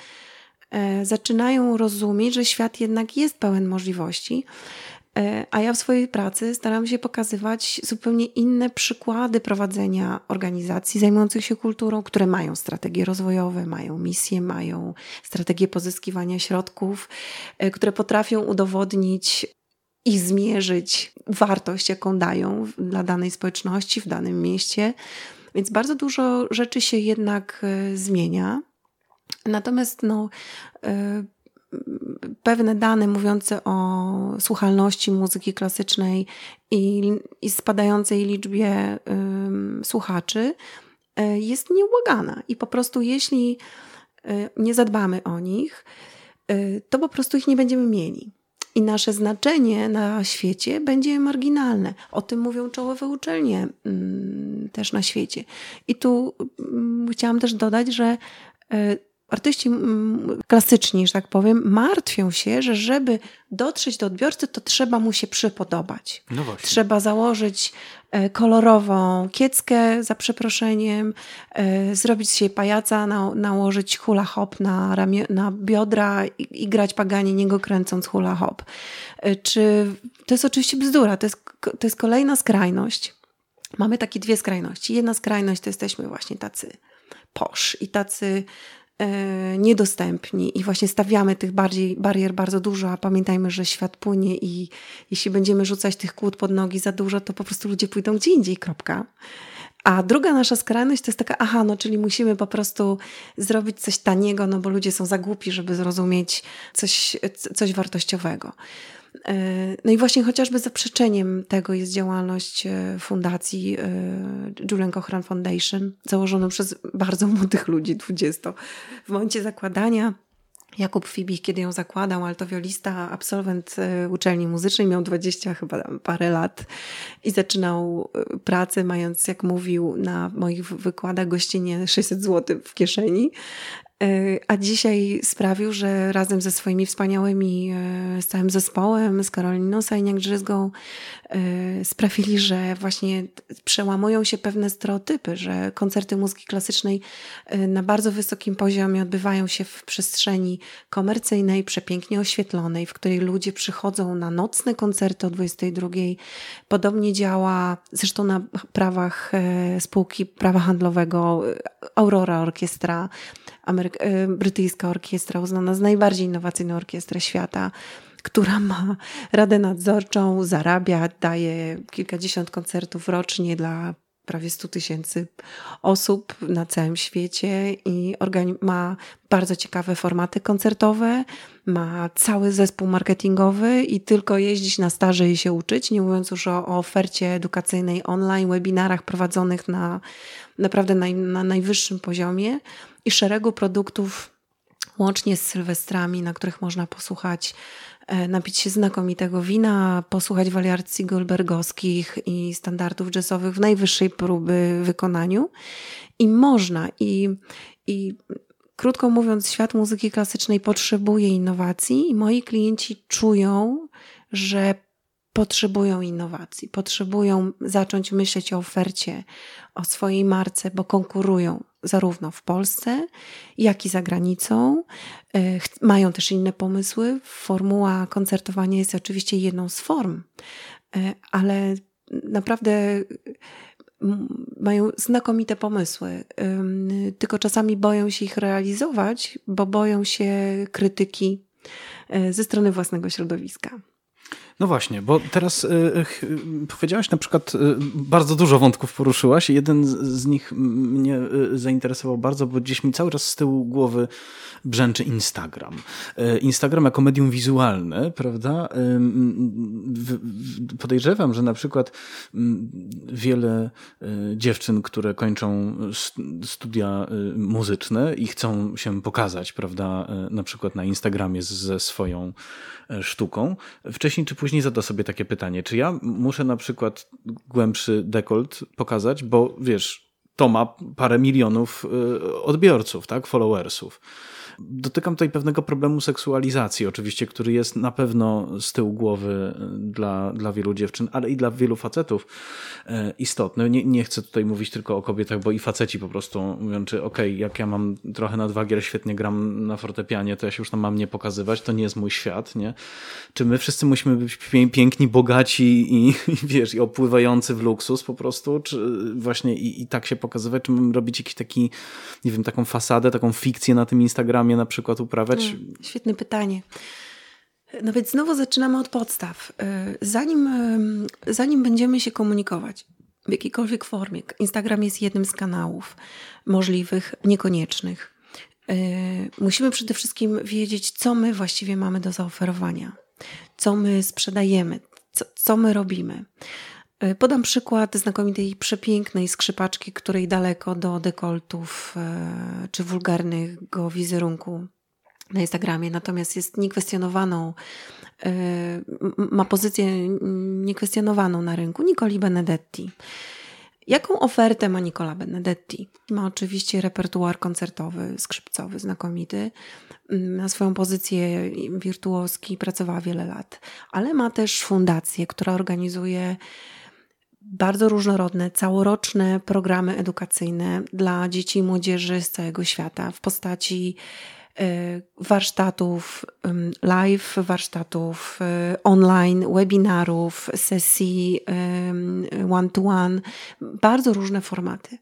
e, zaczynają rozumieć, że świat jednak jest pełen możliwości. E, a ja w swojej pracy staram się pokazywać zupełnie inne przykłady prowadzenia organizacji zajmujących się kulturą, które mają strategie rozwojowe, mają misje, mają strategie pozyskiwania środków, e, które potrafią udowodnić i zmierzyć wartość, jaką dają dla danej społeczności, w danym mieście. Więc bardzo dużo rzeczy się jednak e, zmienia. Natomiast no, e, pewne dane mówiące o słuchalności muzyki klasycznej i, i spadającej liczbie słuchaczy e, jest nieubłagana. I po prostu jeśli nie zadbamy o nich, to po prostu ich nie będziemy mieli i nasze znaczenie na świecie będzie marginalne. O tym mówią czołowe uczelnie mm, też na świecie. I tu mm, chciałam też dodać, że e, artyści mm, klasyczni, że tak powiem, martwią się, że żeby dotrzeć do odbiorcy, to trzeba mu się przypodobać. No trzeba założyć e, kolorową kieckę, za przeproszeniem, e, zrobić się pajaca, nałożyć hula hop na, ramie, na biodra i, i grać paganie, niego kręcąc hula hop. E, czy to jest oczywiście bzdura, to jest, to jest kolejna skrajność. Mamy takie dwie skrajności. Jedna skrajność to jesteśmy właśnie tacy posz i tacy niedostępni i właśnie stawiamy tych bardziej barier bardzo dużo, a pamiętajmy, że świat płynie i jeśli będziemy rzucać tych kłód pod nogi za dużo, to po prostu ludzie pójdą gdzie indziej, kropka. A druga nasza skrajność to jest taka, aha, no czyli musimy po prostu zrobić coś taniego, no bo ludzie są za głupi, żeby zrozumieć coś, coś wartościowego. E, no i właśnie chociażby zaprzeczeniem tego jest działalność e, fundacji e, Julian Cochran Foundation, założoną przez bardzo młodych ludzi, 20. W momencie zakładania Jakub Fibich, kiedy ją zakładał, altowiolista, absolwent uczelni muzycznej, miał 20 chyba parę lat i zaczynał pracę, mając, jak mówił, na moich wykładach gościnie 600 zł w kieszeni. E, a dzisiaj sprawił, że razem ze swoimi wspaniałymi, e, z całym zespołem, z Karoliną Sajniak-Drzyzgą, e, sprawili, że właśnie przełamują się pewne stereotypy, że koncerty muzyki klasycznej na bardzo wysokim poziomie odbywają się w przestrzeni komercyjnej, przepięknie oświetlonej, w której ludzie przychodzą na nocne koncerty o 22. Podobnie działa zresztą na prawach spółki prawa handlowego Aurora Orkiestra Y, brytyjska orkiestra, uznana za najbardziej innowacyjną orkiestrę świata, która ma radę nadzorczą, zarabia, daje kilkadziesiąt koncertów rocznie dla prawie 100 tysięcy osób na całym świecie i ma bardzo ciekawe formaty koncertowe, ma cały zespół marketingowy i tylko jeździć na staże i się uczyć, nie mówiąc już o, o ofercie edukacyjnej online, webinarach prowadzonych na naprawdę naj, na najwyższym poziomie i szeregu produktów łącznie z sylwestrami, na których można posłuchać E, napić się znakomitego wina, posłuchać wariacji goldbergowskich i standardów jazzowych w najwyższej próby wykonaniu. I można, i, i krótko mówiąc, świat muzyki klasycznej potrzebuje innowacji, i moi klienci czują, że potrzebują innowacji, potrzebują zacząć myśleć o ofercie, o swojej marce, bo konkurują zarówno w Polsce, jak i za granicą. E, mają też inne pomysły. Formuła koncertowania jest oczywiście jedną z form, e, ale naprawdę mają znakomite pomysły, tylko czasami boją się ich realizować, bo boją się krytyki e, ze strony własnego środowiska. No właśnie, bo teraz y, y, powiedziałaś na przykład, bardzo dużo wątków poruszyłaś i jeden z, nich mnie zainteresował bardzo, bo gdzieś mi cały czas z tyłu głowy brzęczy Instagram. Instagram jako medium wizualne, prawda? Podejrzewam, że na przykład wiele dziewczyn, które kończą studia muzyczne i chcą się pokazać, prawda, na przykład na Instagramie ze swoją sztuką, wcześniej czy później zada sobie takie pytanie, czy ja muszę na przykład głębszy dekolt pokazać, bo wiesz, to ma parę milionów y, odbiorców, tak, followersów. Dotykam tutaj pewnego problemu seksualizacji, oczywiście, który jest na pewno z tyłu głowy e, dla, dla wielu dziewczyn, ale i dla wielu facetów e, istotny. Nie, nie chcę tutaj mówić tylko o kobietach, bo i faceci po prostu mówią, czy okej, okay, jak ja mam trochę nadwagi, świetnie gram na fortepianie, to ja się już tam mam nie pokazywać, to nie jest mój świat, nie? Czy my wszyscy musimy być piękni, bogaci i, i wiesz, i opływający w luksus po prostu, czy właśnie i, i tak się pokazywać, czy mamy robić jakiś taki, nie wiem, taką fasadę, taką fikcję na tym Instagramie, na przykład uprawiać? Hmm, świetne pytanie. No więc znowu zaczynamy od podstaw. Y, zanim, y, zanim będziemy się komunikować w jakiejkolwiek formie, Instagram jest jednym z kanałów możliwych, niekoniecznych. Y, musimy przede wszystkim wiedzieć, co my właściwie mamy do zaoferowania, co my sprzedajemy, co, co my robimy. Podam przykład znakomitej, przepięknej skrzypaczki, której daleko do dekoltów e, czy wulgarnego wizerunku na Instagramie, natomiast jest niekwestionowaną, e, ma pozycję niekwestionowaną na rynku. Nicoli Benedetti. Jaką ofertę ma Nicola Benedetti? Ma oczywiście repertuar koncertowy, skrzypcowy, znakomity. Na swoją pozycję wirtuoski pracowała wiele lat, ale ma też fundację, która organizuje bardzo różnorodne, całoroczne programy edukacyjne dla dzieci i młodzieży z całego świata w postaci e, warsztatów live, warsztatów e, online, webinarów, sesji one-to-one, bardzo różne formaty.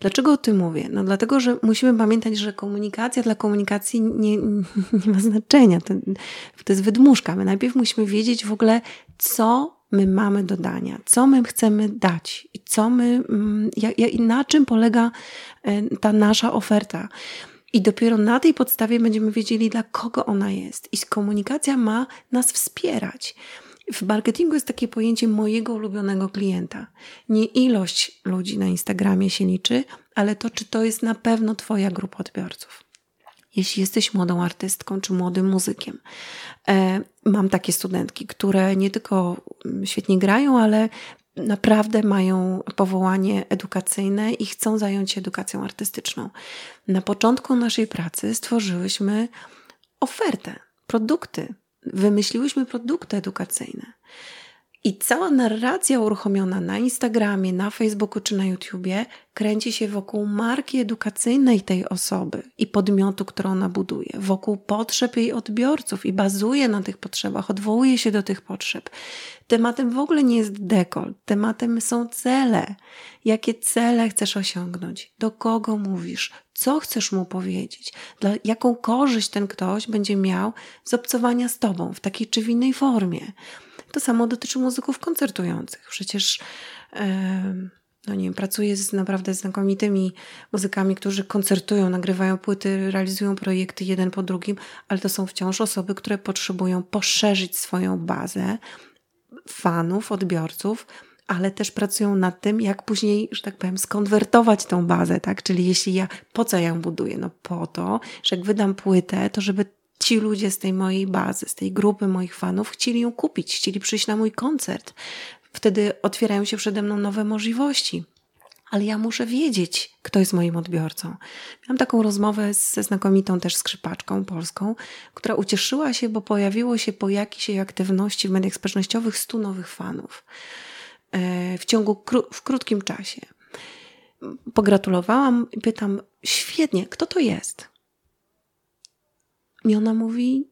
Dlaczego o tym mówię? No dlatego, że musimy pamiętać, że komunikacja dla komunikacji nie, nie ma znaczenia. To, to jest wydmuszka. My najpierw musimy wiedzieć w ogóle, co my mamy do dania, co my chcemy dać i co my, mm, jak, na czym polega e, ta nasza oferta. I dopiero na tej podstawie będziemy wiedzieli, dla kogo ona jest. I komunikacja ma nas wspierać. W marketingu jest takie pojęcie mojego ulubionego klienta. Nie ilość ludzi na Instagramie się liczy, ale to, czy to jest na pewno Twoja grupa odbiorców jeśli jesteś młodą artystką czy młodym muzykiem. E, mam takie studentki, które nie tylko mm, świetnie grają, ale naprawdę mają powołanie edukacyjne i chcą zająć się edukacją artystyczną. Na początku naszej pracy stworzyłyśmy ofertę, produkty. Wymyśliłyśmy produkty edukacyjne. I cała narracja uruchomiona na Instagramie, na Facebooku czy na YouTubie kręci się wokół marki edukacyjnej tej osoby i podmiotu, którą ona buduje, wokół potrzeb jej odbiorców i bazuje na tych potrzebach, odwołuje się do tych potrzeb. Tematem w ogóle nie jest dekol, tematem są cele. Jakie cele chcesz osiągnąć? Do kogo mówisz? Co chcesz mu powiedzieć? Dla, jaką korzyść ten ktoś będzie miał z obcowania z tobą w takiej czy w innej formie? To samo dotyczy muzyków koncertujących. Przecież no nie wiem, pracuję z naprawdę znakomitymi muzykami, którzy koncertują, nagrywają płyty, realizują projekty jeden po drugim, ale to są wciąż osoby, które potrzebują poszerzyć swoją bazę fanów, odbiorców, ale też pracują nad tym, jak później, że tak powiem, skonwertować tą bazę, tak? Czyli jeśli ja, po co ja ją buduję? No po to, że jak wydam płytę, to żeby ci ludzie z tej mojej bazy, z tej grupy moich fanów chcieli ją kupić, chcieli przyjść na mój koncert. Wtedy otwierają się przede mną nowe możliwości. Ale ja muszę wiedzieć, kto jest moim odbiorcą. Miałam taką rozmowę ze znakomitą też skrzypaczką polską, która ucieszyła się, bo pojawiło się po jakiejś jej aktywności w mediach społecznościowych stu nowych fanów e, w ciągu, w krótkim czasie. Pogratulowałam i pytam, świetnie, kto to jest? I ona mówi,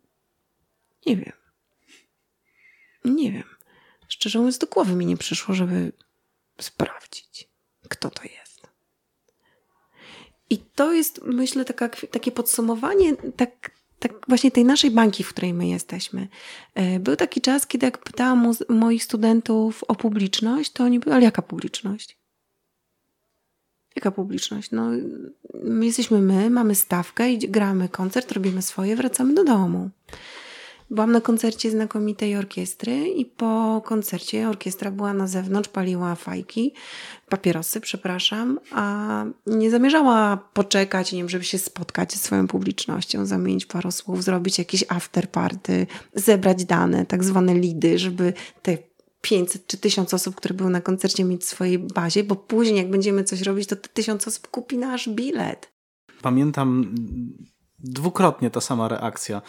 nie wiem. Nie wiem. Szczerze mówiąc, do głowy mi nie przyszło, żeby sprawdzić, kto to jest. I to jest, myślę, taka, takie podsumowanie tak, tak właśnie tej naszej bańki, w której my jesteśmy. E, był taki czas, kiedy jak pytałam moich studentów o publiczność, to oni byli, ale jaka publiczność? Jaka publiczność? No, my jesteśmy my, mamy stawkę, gramy koncert, robimy swoje, wracamy do domu. Byłam na koncercie znakomitej orkiestry i po koncercie orkiestra była na zewnątrz, paliła fajki, papierosy, przepraszam, a nie zamierzała poczekać, nie wiem, żeby się spotkać ze swoją publicznością, zamienić parę słów, zrobić jakieś after party, zebrać dane, tak zwane lidy, żeby te 500 czy 1000 osób, które były na koncercie mieć w swojej bazie, bo później jak będziemy coś robić, to te 1000 osób kupi nasz bilet. Pamiętam dwukrotnie ta sama reakcja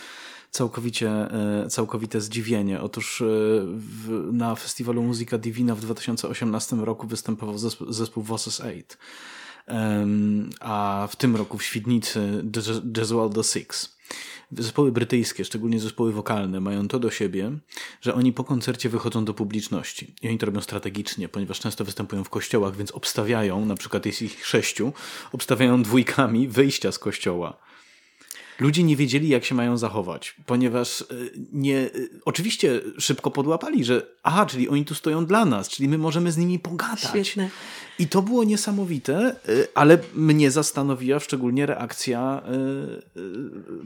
całkowicie, e, całkowite zdziwienie. Otóż e, w, na festiwalu Muzyka Divina w 2018 roku występował zespół, zespół Voices 8. Um, a w tym roku w Świdnicy Gesualdo Six. Zespoły brytyjskie, szczególnie zespoły wokalne, mają to do siebie, że oni po koncercie wychodzą do publiczności. I oni to robią strategicznie, ponieważ często występują w kościołach, więc obstawiają, na przykład jest ich sześciu, obstawiają dwójkami wyjścia z kościoła ludzie nie wiedzieli, jak się mają zachować, ponieważ e, nie, e, oczywiście szybko podłapali, że aha, czyli oni tu stoją dla nas, czyli my możemy z nimi pogadać. Świetne. I to było niesamowite, e, ale mnie zastanowiła szczególnie reakcja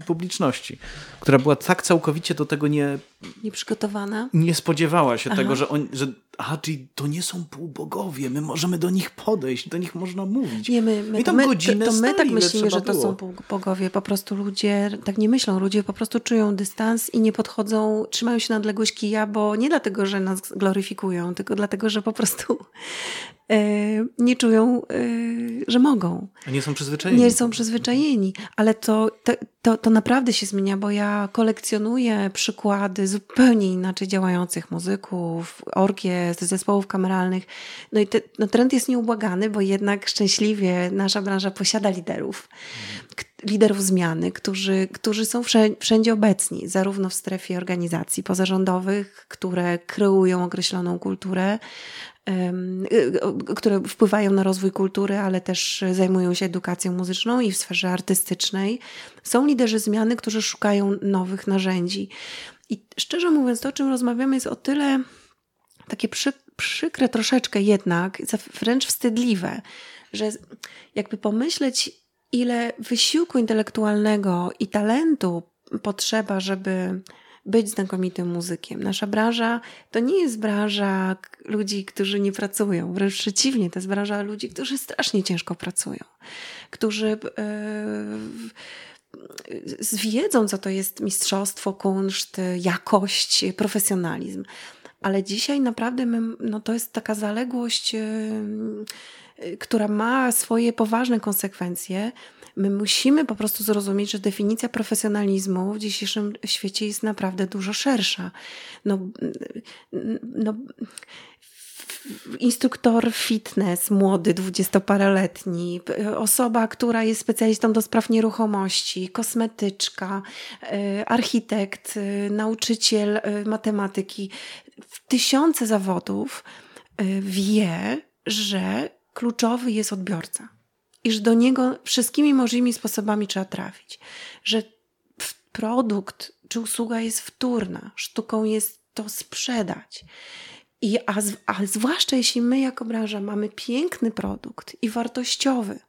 publiczności, która była tak całkowicie do tego nie... Nieprzygotowana. Nie spodziewała się aha. tego, że, on, że aha, czyli to nie są półbogowie, my możemy do nich podejść, do nich można mówić. Nie, my, my, tam my, godzinę to, to my tak myślimy, że to było. są półbogowie. Po prostu ludzie tak nie myślą. Ludzie po prostu czują dystans i nie podchodzą, trzymają się na odległość kija, bo nie dlatego, że nas gloryfikują, tylko dlatego, że po prostu E, nie czują, e, że mogą. A nie są przyzwyczajeni. Nie są przyzwyczajeni, ale to, to, to naprawdę się zmienia, bo ja kolekcjonuję przykłady zupełnie inaczej działających muzyków, orkiestr, zespołów kameralnych. No i te, no trend jest nieubłagany, bo jednak szczęśliwie nasza branża posiada liderów. Liderów zmiany, którzy, którzy są wszędzie obecni, zarówno w strefie organizacji pozarządowych, które kreują określoną kulturę, Y, które wpływają na rozwój kultury, ale też zajmują się edukacją muzyczną i w sferze artystycznej. Są liderzy zmiany, którzy szukają nowych narzędzi. I szczerze mówiąc, to o czym rozmawiamy jest o tyle takie przy, przykre troszeczkę jednak, wręcz wstydliwe, że jakby pomyśleć, ile wysiłku intelektualnego i talentu potrzeba, żeby być znakomitym muzykiem. Nasza branża to nie jest branża ludzi, którzy nie pracują. Wręcz przeciwnie, to jest branża ludzi, którzy strasznie ciężko pracują, którzy yy, wiedzą, co to jest mistrzostwo, kunszt, jakość, profesjonalizm. Ale dzisiaj naprawdę my, no to jest taka zaległość, która ma swoje poważne konsekwencje. My musimy po prostu zrozumieć, że definicja profesjonalizmu w dzisiejszym świecie jest naprawdę dużo szersza. No, no, instruktor fitness, młody, dwudziestoparoletni, osoba, która jest specjalistą do spraw nieruchomości, kosmetyczka, e, architekt, e, nauczyciel matematyki, tysiące zawodów wie, że kluczowy jest odbiorca i że do niego wszystkimi możliwymi sposobami trzeba trafić. Że produkt czy usługa jest wtórna, sztuką jest to sprzedać. I, a, a zwłaszcza jeśli my jako branża mamy piękny produkt i wartościowy,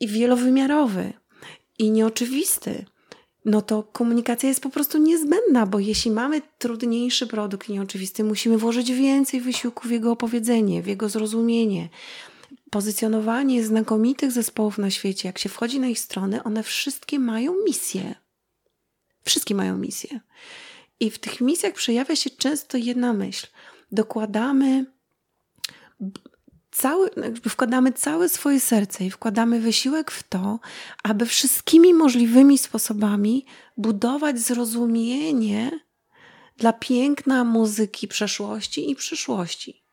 i wielowymiarowy, i nieoczywisty, no to komunikacja jest po prostu niezbędna, bo jeśli mamy trudniejszy produkt nieoczywisty, musimy włożyć więcej wysiłku w jego opowiedzenie, w jego zrozumienie. Pozycjonowanie znakomitych zespołów na świecie, jak się wchodzi na ich strony, one wszystkie mają misję. Wszystkie mają misję. I w tych misjach przejawia się często jedna myśl. Dokładamy cały, wkładamy całe swoje serce i wkładamy wysiłek w to, aby wszystkimi możliwymi sposobami budować zrozumienie dla piękna muzyki przeszłości i przyszłości.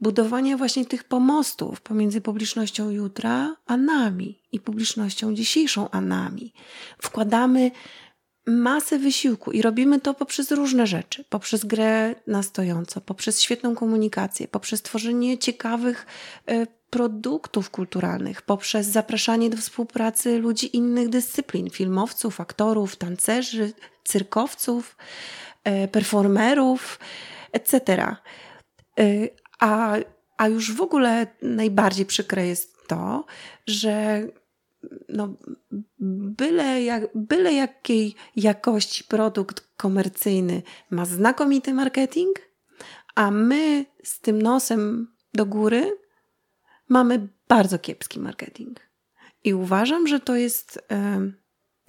Budowania właśnie tych pomostów pomiędzy publicznością jutra a nami i publicznością dzisiejszą a nami. Wkładamy masę wysiłku i robimy to poprzez różne rzeczy. Poprzez grę na stojąco, poprzez świetną komunikację, poprzez tworzenie ciekawych e, produktów kulturalnych, poprzez zapraszanie do współpracy ludzi innych dyscyplin, filmowców, aktorów, tancerzy, cyrkowców, e, performerów, etc. E, a, a już w ogóle najbardziej przykre jest to, że no, byle, jak, byle jakiej jakości produkt komercyjny ma znakomity marketing, a my z tym nosem do góry mamy bardzo kiepski marketing. I uważam, że to jest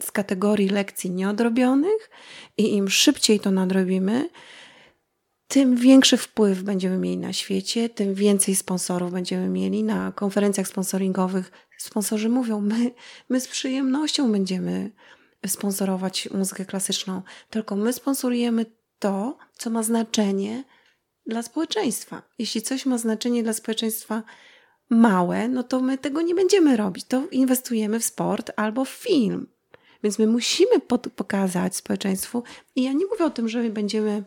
z kategorii lekcji nieodrobionych i im szybciej to nadrobimy, tym większy wpływ będziemy mieli na świecie, tym więcej sponsorów będziemy mieli na konferencjach sponsoringowych. Sponsorzy mówią, my, my z przyjemnością będziemy sponsorować muzykę klasyczną, tylko my sponsorujemy to, co ma znaczenie dla społeczeństwa. Jeśli coś ma znaczenie dla społeczeństwa małe, no to my tego nie będziemy robić. To inwestujemy w sport albo w film. Więc my musimy pokazać społeczeństwu, i ja nie mówię o tym, że będziemy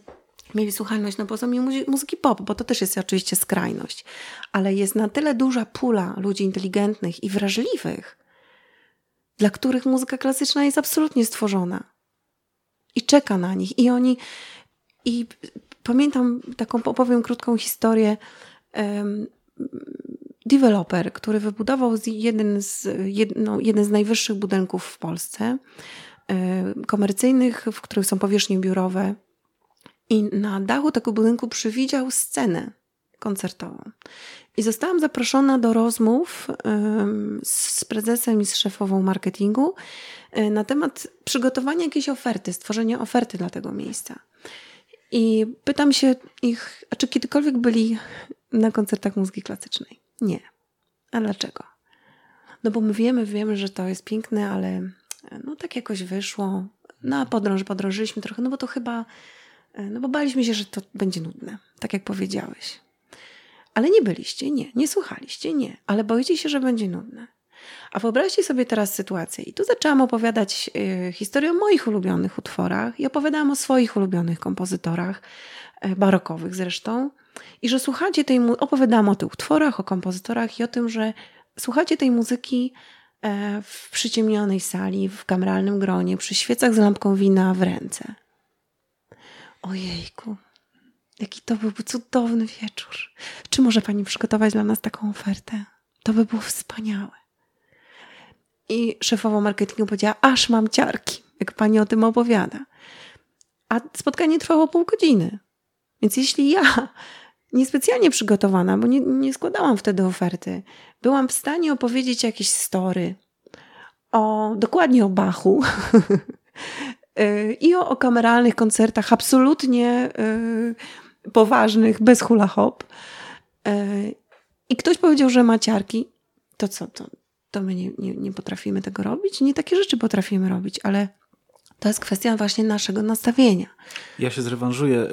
mieli słuchalność no poza muzyki pop, bo to też jest oczywiście skrajność, ale jest na tyle duża pula ludzi inteligentnych i wrażliwych, dla których muzyka klasyczna jest absolutnie stworzona i czeka na nich. I oni i pamiętam taką opowiem krótką historię um, deweloper, który wybudował jeden z, jedno, jeden z najwyższych budynków w Polsce, komercyjnych, w których są powierzchnie biurowe, i na dachu tego budynku przewidział scenę koncertową. I zostałam zaproszona do rozmów z prezesem i z szefową marketingu e, na temat przygotowania jakiejś oferty, stworzenia oferty dla tego miejsca. I pytam się ich, czy kiedykolwiek byli na koncertach muzyki klasycznej? Nie. A dlaczego? No bo my wiemy, wiemy, że to jest piękne, ale no tak jakoś wyszło. No a podrąż, podrążyliśmy trochę, no bo to chyba E, no bo baliśmy się, że to będzie nudne, tak jak powiedziałeś. Ale nie byliście, nie, nie słuchaliście, nie, ale boicie się, że będzie nudne. A wyobraźcie sobie teraz sytuację. I tu zaczęłam opowiadać y, historię o moich ulubionych utworach i opowiadałam o swoich ulubionych kompozytorach, y, barokowych zresztą. I że słuchacie tej opowiadałam o tych utworach, o kompozytorach i o tym, że słuchacie tej muzyki y, w przyciemnionej sali, w kameralnym gronie, przy świecach z lampką wina w ręce. Ojejku, jaki to byłby cudowny wieczór. Czy może pani przygotować dla nas taką ofertę? To by było wspaniałe. I szefowa marketingu powiedziała, aż mam ciarki, jak pani o tym opowiada. A spotkanie trwało pół godziny. Więc jeśli ja, niespecjalnie przygotowana, bo nie, nie składałam wtedy oferty, byłam w stanie opowiedzieć jakieś story o, dokładnie o Bachu, i o, o kameralnych koncertach absolutnie y, poważnych, bez hula hop. Y, I ktoś powiedział, że ma ciarki. To co? To, to my nie, nie, nie potrafimy tego robić? Nie takie rzeczy potrafimy robić, ale to jest kwestia właśnie naszego nastawienia. Ja się zrewanżuję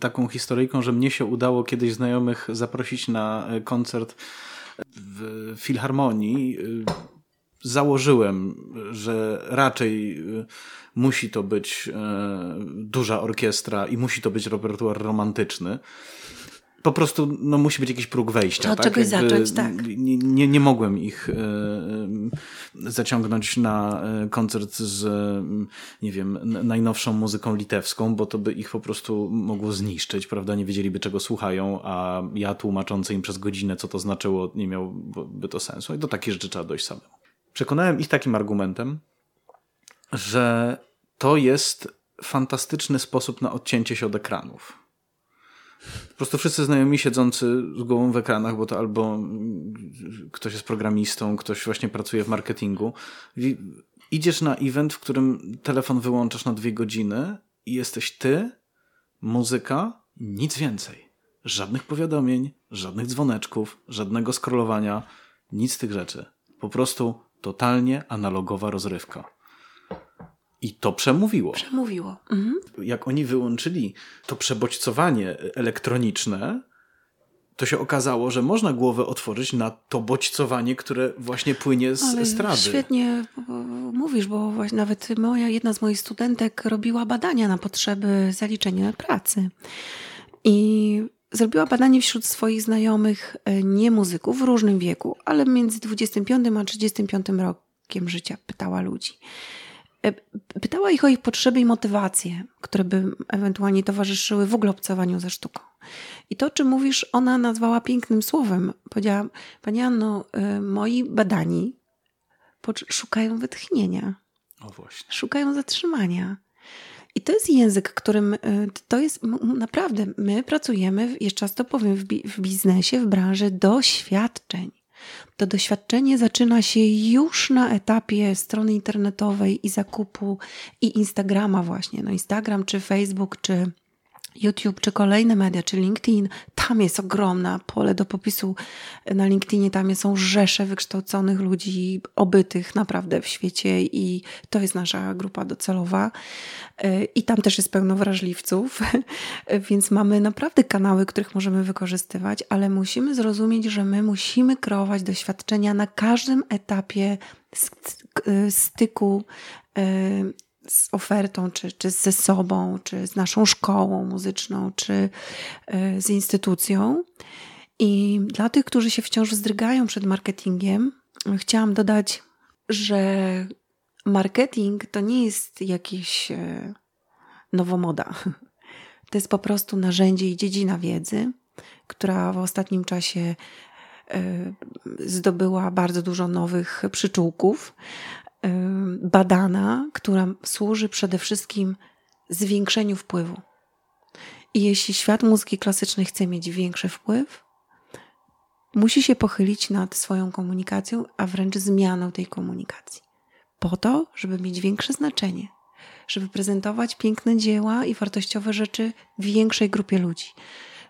taką historyjką, że mnie się udało kiedyś znajomych zaprosić na koncert w Filharmonii. Założyłem, że raczej musi to być e, duża orkiestra i musi to być repertuar romantyczny. po prostu no, musi być jakiś próg wejścia. Trzeba tak? czegoś Jakby zacząć, tak. Nie, nie, mogłem ich e, zaciągnąć na e, koncert z, nie wiem, najnowszą muzyką litewską, bo to by ich po prostu mogło zniszczyć, prawda? Nie wiedzieliby, czego słuchają, a ja tłumaczący im przez godzinę, co to znaczyło, nie miałby to sensu. I do takich rzeczy trzeba dojść samemu. Przekonałem ich takim argumentem, że to jest fantastyczny sposób na odcięcie się od ekranów. Po prostu wszyscy znajomi siedzący z głową w ekranach, bo to albo ktoś jest programistą, ktoś właśnie pracuje w marketingu. Idziesz na event, w którym telefon wyłączasz na dwie godziny i jesteś ty, muzyka, nic więcej. Żadnych powiadomień, żadnych dzwoneczków, żadnego scrollowania, nic z tych rzeczy. Po prostu totalnie analogowa rozrywka. I to przemówiło. Przemówiło. Mhm. Jak oni wyłączyli to przebodźcowanie elektroniczne, to się okazało, że można głowę otworzyć na to bodźcowanie, które właśnie płynie z Ale estrady. Świetnie mówisz, bo właśnie nawet moja, jedna z moich studentek robiła badania na potrzeby zaliczenia pracy. I zrobiła badanie wśród swoich znajomych e, nie muzyków w różnym wieku, ale między 25 a 35 rokiem życia pytała ludzi. E, pytała ich o ich potrzeby i motywacje, które by ewentualnie towarzyszyły w ogóle obcowaniu ze sztuką. I to, czy mówisz, ona nazwała pięknym słowem. Powiedziała, Pani Anno, e, moi badani szukają wytchnienia. O właśnie. Szukają zatrzymania. I to jest język, którym e, to jest naprawdę, my pracujemy, jeszcze raz to powiem, w biznesie, w branży doświadczeń to doświadczenie zaczyna się już na etapie strony internetowej i zakupu i Instagrama właśnie. No Instagram czy Facebook czy YouTube czy kolejne media, czy LinkedIn, tam jest ogromne pole do popisu. Na LinkedInie tam są rzesze wykształconych ludzi, obytych naprawdę w świecie i to jest nasza grupa docelowa. I tam też jest pełno wrażliwców, więc mamy naprawdę kanały, których możemy wykorzystywać, ale musimy zrozumieć, że my musimy kreować doświadczenia na każdym etapie styku z ofertą, czy, czy ze sobą, czy z naszą szkołą muzyczną, czy e, z instytucją. I dla tych, którzy się wciąż wzdrygają przed marketingiem, chciałam dodać, że marketing to nie jest jakiś e, nowomoda. To jest po prostu narzędzie i dziedzina wiedzy, która w ostatnim czasie e, zdobyła bardzo dużo nowych przyczółków, badana, która służy przede wszystkim zwiększeniu wpływu. I jeśli świat muzyki klasycznej chce mieć większy wpływ, musi się pochylić nad swoją komunikacją, a wręcz zmianą tej komunikacji. Po to, żeby mieć większe znaczenie, żeby prezentować piękne dzieła i wartościowe rzeczy większej grupie ludzi,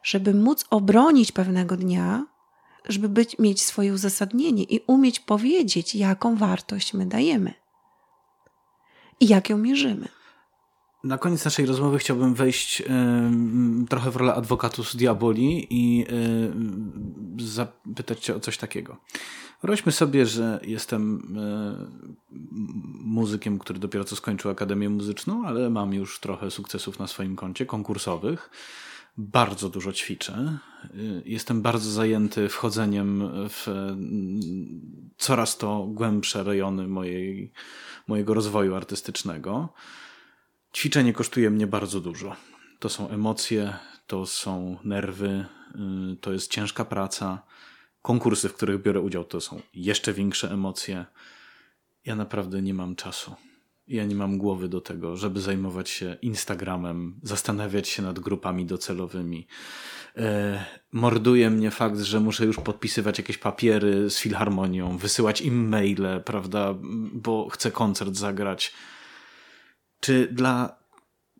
żeby móc obronić pewnego dnia żeby być, mieć swoje uzasadnienie i umieć powiedzieć, jaką wartość my dajemy i jak ją mierzymy. Na koniec naszej rozmowy chciałbym wejść y, trochę w rolę adwokatu z diaboli i y, zapytać Cię o coś takiego. Wyobraźmy sobie, że jestem y, muzykiem, który dopiero co skończył Akademię Muzyczną, ale mam już trochę sukcesów na swoim koncie konkursowych bardzo dużo ćwiczę. Jestem bardzo zajęty wchodzeniem w coraz to głębsze rejony mojej, mojego rozwoju artystycznego. Ćwiczenie kosztuje mnie bardzo dużo. To są emocje, to są nerwy, to jest ciężka praca. Konkursy, w których biorę udział, to są jeszcze większe emocje. Ja naprawdę nie mam czasu ja nie mam głowy do tego, żeby zajmować się Instagramem, zastanawiać się nad grupami docelowymi. E, morduje mnie fakt, że muszę już podpisywać jakieś papiery z filharmonią, wysyłać im maile, prawda, bo chcę koncert zagrać. Czy dla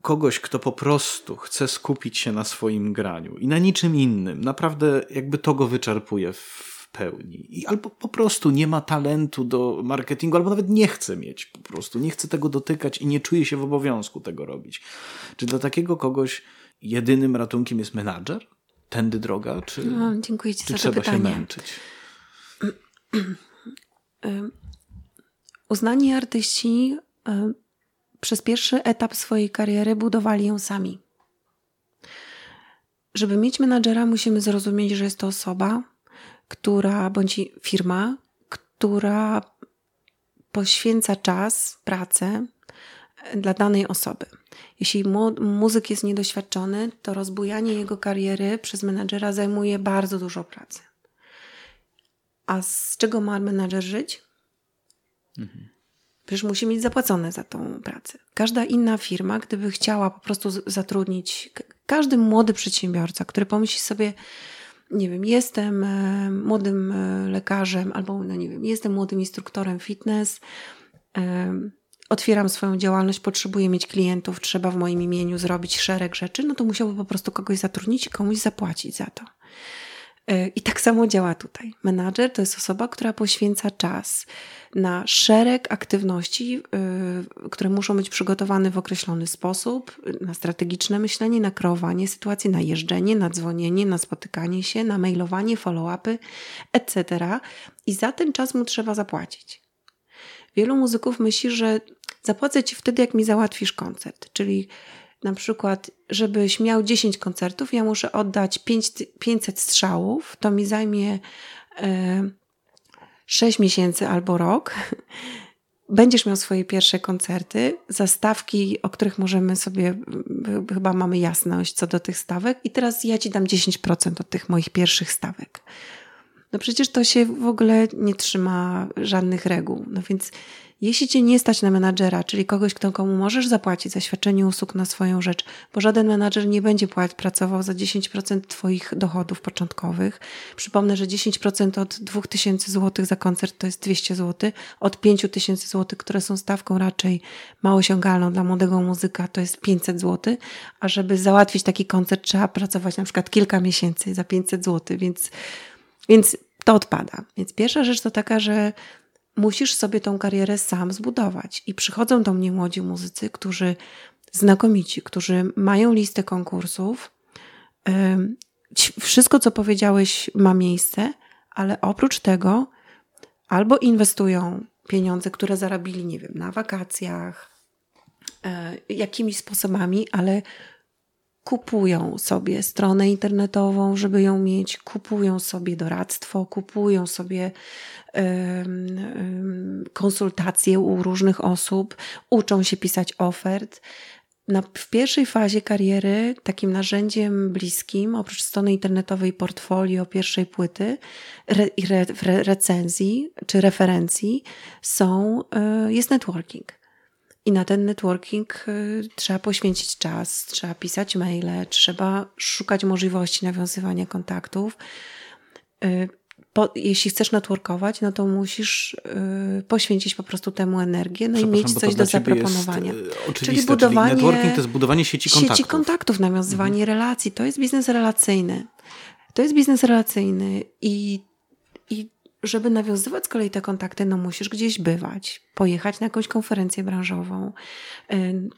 kogoś, kto po prostu chce skupić się na swoim graniu i na niczym innym, naprawdę jakby to go wyczerpuje w pełni. I albo po prostu nie ma talentu do marketingu, albo nawet nie chce mieć po prostu, nie chce tego dotykać i nie czuje się w obowiązku tego robić. Czy dla takiego kogoś jedynym ratunkiem jest menadżer? Tędy droga? Czy, no, dziękuję Ci czy za trzeba pytanie. się męczyć? Uznani artyści przez pierwszy etap swojej kariery budowali ją sami. żeby mieć menadżera, musimy zrozumieć, że jest to osoba, która bądź firma, która poświęca czas, pracę dla danej osoby. Jeśli muzyk jest niedoświadczony, to rozbujanie jego kariery przez menadżera zajmuje bardzo dużo pracy. A z czego ma menadżer żyć? Mhm. Przecież musi mieć zapłacone za tą pracę. Każda inna firma, gdyby chciała po prostu zatrudnić, każdy młody przedsiębiorca, który pomyśli sobie, nie wiem, jestem e, młodym e, lekarzem albo, no nie wiem, jestem młodym instruktorem fitness, e, otwieram swoją działalność, potrzebuję mieć klientów, trzeba w moim imieniu zrobić szereg rzeczy, no to musiałby po prostu kogoś zatrudnić i komuś zapłacić za to. E, I tak samo działa tutaj. Menadżer to jest osoba, która poświęca czas na szereg aktywności, e, które muszą być przygotowane w określony sposób, na strategiczne myślenie, na kreowanie sytuacji, na jeżdżenie, na dzwonienie, na spotykanie się, na mailowanie, follow-upy, etc. I za ten czas mu trzeba zapłacić. Wielu muzyków myśli, że zapłacę ci wtedy, jak mi załatwisz koncert, czyli na przykład, żebyś miał 10 koncertów, ja muszę oddać 5, 500 strzałów, to mi zajmie e, 6 miesięcy albo rok. Będziesz miał swoje pierwsze koncerty, zastawki, o których możemy sobie, chyba mamy jasność co do tych stawek, i teraz ja ci dam 10% od tych moich pierwszych stawek. No przecież to się w ogóle nie trzyma żadnych reguł. No więc jeśli cię nie stać na menadżera, czyli kogoś, kto komu możesz zapłacić za świadczenie usług na swoją rzecz, bo żaden menadżer nie będzie pracował za 10% twoich dochodów początkowych. Przypomnę, że 10% od 2000 zł za koncert to jest 200 zł, od 5000 zł, które są stawką raczej mało osiągalną dla młodego muzyka, to jest 500 zł, a żeby załatwić taki koncert trzeba pracować na przykład kilka miesięcy za 500 zł, więc, więc to odpada. Więc pierwsza rzecz to taka, że musisz sobie tą karierę sam zbudować. I przychodzą do mnie młodzi muzycy, którzy znakomici, którzy mają listę konkursów. Wszystko, co powiedziałeś, ma miejsce, ale oprócz tego albo inwestują pieniądze, które zarobili, nie wiem, na wakacjach, e, jakimiś sposobami, ale kupują sobie stronę internetową, żeby ją mieć, kupują sobie doradztwo, kupują sobie konsultacje u różnych osób, uczą się pisać ofert. Na, w pierwszej fazie kariery takim narzędziem bliskim, oprócz strony internetowej portfolio pierwszej płyty re, re, recenzji czy referencji, są, y, jest networking. I na ten networking y, trzeba poświęcić czas, trzeba pisać maile, trzeba szukać możliwości nawiązywania kontaktów. Y, po, jeśli chcesz networkować, no to musisz y, poświęcić po prostu temu energię, no i mieć coś do zaproponowania. Jest, czyli budowanie. Czyli networking to jest budowanie sieci kontaktów. Sieci kontaktów, nawiązywanie mhm. relacji. To jest biznes relacyjny. To jest biznes relacyjny i żeby nawiązywać z kolei te kontakty, no musisz gdzieś bywać, pojechać na jakąś konferencję branżową,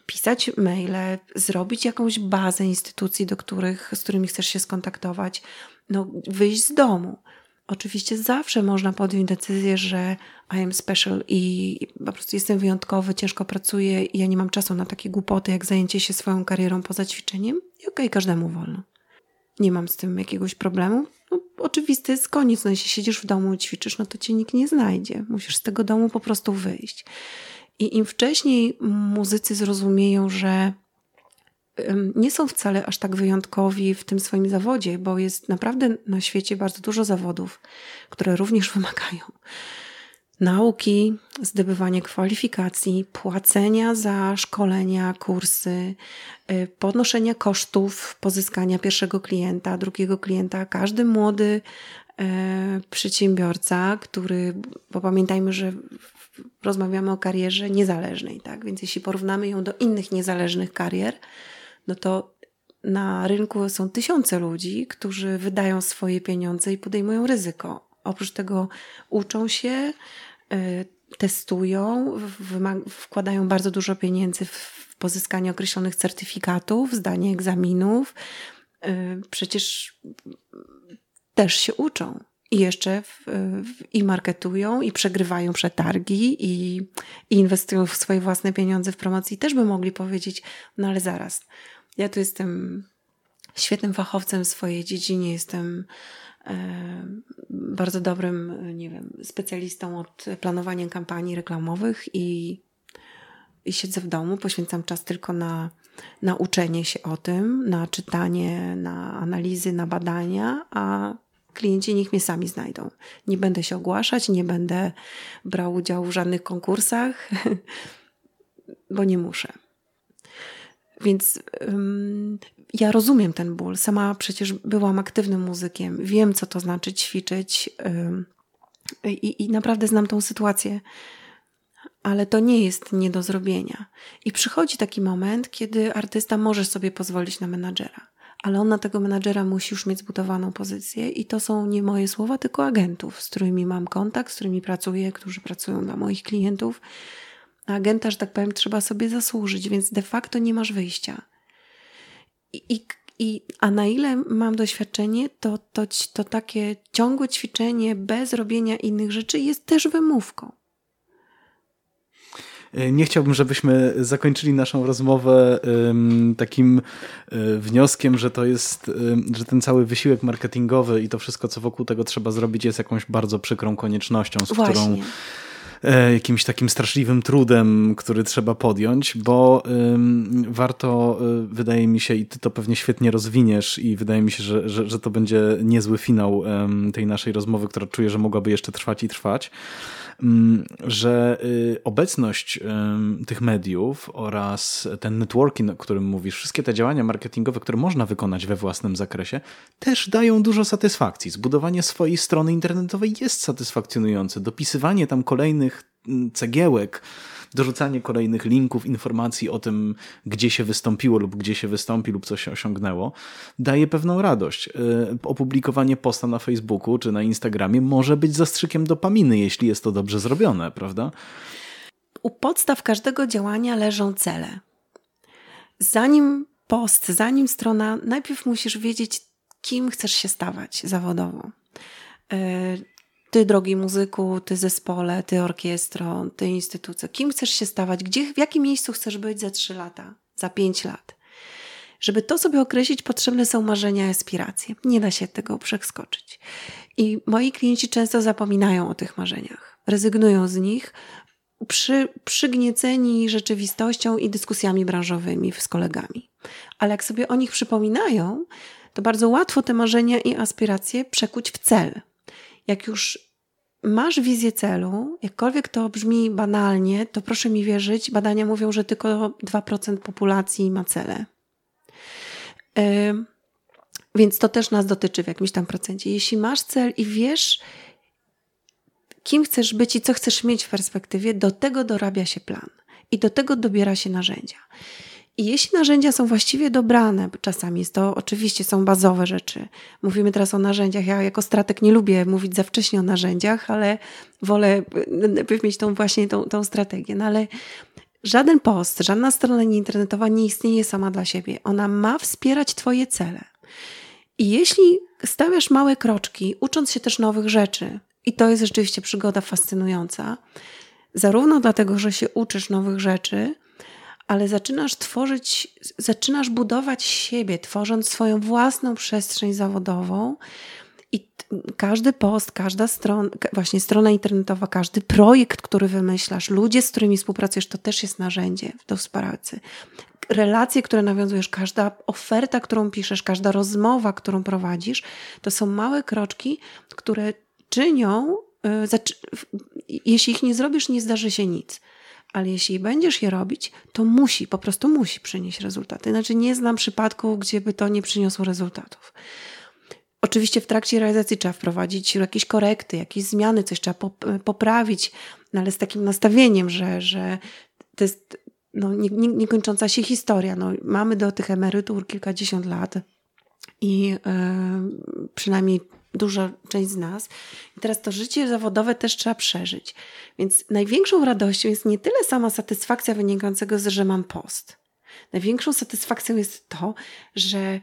pisać maile, zrobić jakąś bazę instytucji, do których, z którymi chcesz się skontaktować, no wyjść z domu. Oczywiście zawsze można podjąć decyzję, że I am special i po prostu jestem wyjątkowy, ciężko pracuję i ja nie mam czasu na takie głupoty, jak zajęcie się swoją karierą poza ćwiczeniem. I okej, okay, każdemu wolno. Nie mam z tym jakiegoś problemu. No, oczywisty jest koniec. No, jeśli siedzisz w domu i ćwiczysz, no to cię nikt nie znajdzie. Musisz z tego domu po prostu wyjść. I im wcześniej muzycy zrozumieją, że nie są wcale aż tak wyjątkowi w tym swoim zawodzie, bo jest naprawdę na świecie bardzo dużo zawodów, które również wymagają nauki, zdobywania kwalifikacji, płacenia za szkolenia, kursy, y, podnoszenia kosztów pozyskania pierwszego klienta, drugiego klienta. Każdy młody y, przedsiębiorca, który, bo pamiętajmy, że rozmawiamy o karierze niezależnej, tak? Więc jeśli porównamy ją do innych niezależnych karier, no to na rynku są tysiące ludzi, którzy wydają swoje pieniądze i podejmują ryzyko. Oprócz tego uczą się, y, testują, wkładają bardzo dużo pieniędzy w pozyskanie określonych certyfikatów, zdanie egzaminów. Y, przecież też się uczą. I jeszcze w, w, i marketują, i przegrywają przetargi, i, i inwestują w swoje własne pieniądze w promocji. Też by mogli powiedzieć, no ale zaraz, ja tu jestem świetnym fachowcem w swojej dziedzinie, jestem e, bardzo dobrym, nie wiem, specjalistą od planowania kampanii reklamowych i, i siedzę w domu, poświęcam czas tylko na, na uczenie się o tym, na czytanie, na analizy, na badania, a klienci niech mnie sami znajdą. Nie będę się ogłaszać, nie będę brał udziału w żadnych konkursach, bo nie muszę. Więc ja rozumiem ten ból. Sama przecież byłam aktywnym muzykiem. Wiem, co to znaczy ćwiczyć i, i naprawdę znam tą sytuację. Ale to nie jest nie do zrobienia. I przychodzi taki moment, kiedy artysta może sobie pozwolić na menadżera ale on na tego menadżera musi już mieć zbudowaną pozycję i to są nie moje słowa, tylko agentów, z którymi mam kontakt, z którymi pracuję, którzy pracują dla moich klientów. Agenta, że tak powiem, trzeba sobie zasłużyć, więc de facto nie masz wyjścia. I, i, a na ile mam doświadczenie, to, to, to takie ciągłe ćwiczenie bez robienia innych rzeczy jest też wymówką. E, nie chciałbym, żebyśmy zakończyli naszą rozmowę takim e, wnioskiem, że to jest, że ten cały wysiłek marketingowy i to wszystko, co wokół tego trzeba zrobić, jest jakąś bardzo przykrą koniecznością, z Właśnie. którą jakimś takim straszliwym trudem, który trzeba podjąć, bo warto, y, wydaje mi się, i ty to pewnie świetnie rozwiniesz i wydaje mi się, że, że, że to będzie niezły finał tej naszej rozmowy, która czuję, że mogłaby jeszcze trwać i trwać. Że y, obecność tych mediów oraz ten networking, o którym mówisz, wszystkie te działania marketingowe, które można wykonać we własnym zakresie, też dają dużo satysfakcji. Zbudowanie swojej strony internetowej jest satysfakcjonujące. Dopisywanie tam kolejnych mm, cegiełek, dorzucanie kolejnych linków, informacji o tym, gdzie się wystąpiło lub gdzie się wystąpi lub co się osiągnęło, daje pewną radość. Y, opublikowanie posta na Facebooku czy na Instagramie może być zastrzykiem dopaminy, jeśli jest to dobrze zrobione, prawda? U podstaw każdego działania leżą cele. Zanim post, zanim strona, najpierw musisz wiedzieć, kim chcesz się stawać zawodowo. Ty, drogi muzyku, ty zespole, ty orkiestro, ty instytucja, kim chcesz się stawać, gdzie, w jakim miejscu chcesz być za trzy lata, za pięć lat. Żeby to sobie określić, potrzebne są marzenia aspiracje. Nie da się tego przeskoczyć. I moi klienci często zapominają o tych marzeniach, rezygnują z nich, przy, przygnieceni rzeczywistością i dyskusjami branżowymi z kolegami. Ale jak sobie o nich przypominają, to bardzo łatwo te marzenia i aspiracje przekuć w cel jak już masz wizję celu, jakkolwiek to brzmi banalnie, to proszę mi wierzyć, badania mówią, że tylko 2% populacji ma cele. Yy, więc to też nas dotyczy w jakimś tam procencie. Jeśli masz cel i wiesz, kim chcesz być i co chcesz mieć w perspektywie, do tego dorabia się plan i do tego dobiera się narzędzia. I jeśli narzędzia są właściwie dobrane, czasami jest to oczywiście są bazowe rzeczy. Mówimy teraz o narzędziach. Ja jako strateg nie lubię mówić za wcześnie o narzędziach, ale wolę mieć tą właśnie tą, tą strategię. No ale żaden post, żadna strona internetowa nie istnieje sama dla siebie. Ona ma wspierać Twoje cele. I jeśli stawiasz małe kroczki, ucząc się też nowych rzeczy, i to jest rzeczywiście przygoda fascynująca, zarówno dlatego, że się uczysz nowych rzeczy, ale zaczynasz tworzyć, zaczynasz budować siebie, tworząc swoją własną przestrzeń zawodową. I każdy post, każda strona, właśnie strona internetowa, każdy projekt, który wymyślasz, ludzie, z którymi współpracujesz, to też jest narzędzie do współpracy. Relacje, które nawiązujesz, każda oferta, którą piszesz, każda rozmowa, którą prowadzisz, to są małe kroczki, które czynią, y, jeśli ich nie zrobisz, nie zdarzy się nic ale jeśli będziesz je robić, to musi, po prostu musi przynieść rezultaty. Znaczy nie znam przypadku, gdzie by to nie przyniosło rezultatów. Oczywiście w trakcie realizacji trzeba wprowadzić jakieś korekty, jakieś zmiany, coś trzeba poprawić, no ale z takim nastawieniem, że, że to jest no, niekończąca się historia. No, mamy do tych emerytur kilkadziesiąt lat i yy, przynajmniej duża część z nas. I teraz to życie zawodowe też trzeba przeżyć. Więc największą radością jest nie tyle sama satysfakcja wynikającego z, że mam post. Największą satysfakcją jest to, że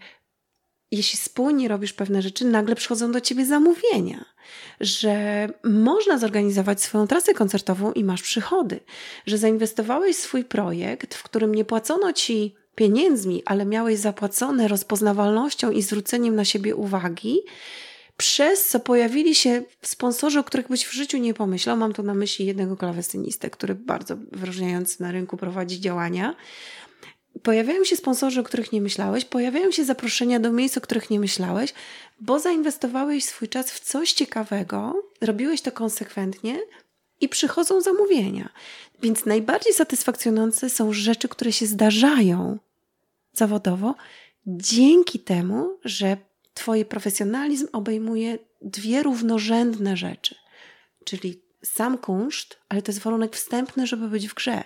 jeśli wspólnie robisz pewne rzeczy, nagle przychodzą do ciebie zamówienia, że można zorganizować swoją trasę koncertową i masz przychody, że zainwestowałeś swój projekt, w którym nie płacono ci pieniędzmi, ale miałeś zapłacone rozpoznawalnością i zwróceniem na siebie uwagi, przez co pojawili się sponsorzy, o których byś w życiu nie pomyślał. Mam tu na myśli jednego klawesynistę, który bardzo wyróżniający na rynku prowadzi działania. Pojawiają się sponsorzy, o których nie myślałeś, pojawiają się zaproszenia do miejsc, o których nie myślałeś, bo zainwestowałeś swój czas w coś ciekawego, robiłeś to konsekwentnie i przychodzą zamówienia. Więc najbardziej satysfakcjonujące są rzeczy, które się zdarzają zawodowo dzięki temu, że Twój profesjonalizm obejmuje dwie równorzędne rzeczy, czyli sam kunszt, ale to jest warunek wstępny, żeby być w grze,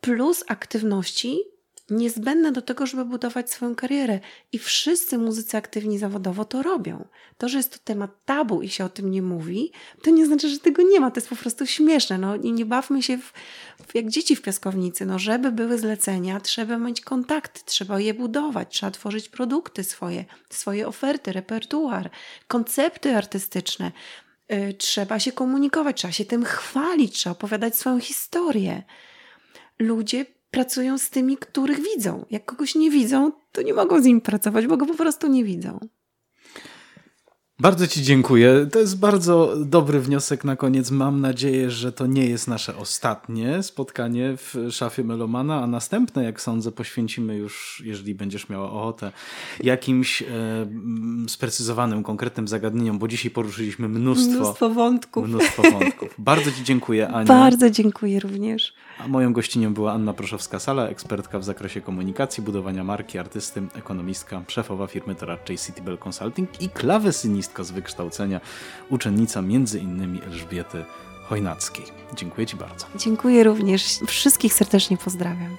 plus aktywności niezbędne do tego, żeby budować swoją karierę. I wszyscy muzycy aktywni zawodowo to robią. To, że jest to temat tabu i się o tym nie mówi, to nie znaczy, że tego nie ma. To jest po prostu śmieszne. No, i nie bawmy się w, w, jak dzieci w piaskownicy. No, żeby były zlecenia, trzeba mieć kontakty, trzeba je budować, trzeba tworzyć produkty swoje, swoje oferty, repertuar, koncepty artystyczne. Yy, trzeba się komunikować, trzeba się tym chwalić, trzeba opowiadać swoją historię. Ludzie pracują z tymi, których widzą. Jak kogoś nie widzą, to nie mogą z nim pracować, bo go po prostu nie widzą. Bardzo Ci dziękuję. To jest bardzo dobry wniosek na koniec. Mam nadzieję, że to nie jest nasze ostatnie spotkanie w szafie Melomana, a następne, jak sądzę, poświęcimy już, jeżeli będziesz miała ochotę, jakimś e, sprecyzowanym, konkretnym zagadnieniom, bo dzisiaj poruszyliśmy mnóstwo, mnóstwo wątków. Mnóstwo wątków. Bardzo Ci dziękuję, Ania. Bardzo dziękuję również. A moją gościnią była Anna Proszowska-Sala, ekspertka w zakresie komunikacji, budowania marki, artysty, ekonomistka, szefowa firmy doradczej Citybel Consulting i klawesynistka z wykształcenia, uczennica między innymi Elżbiety Chojnackiej. Dziękuję Ci bardzo. Dziękuję również. Wszystkich serdecznie pozdrawiam.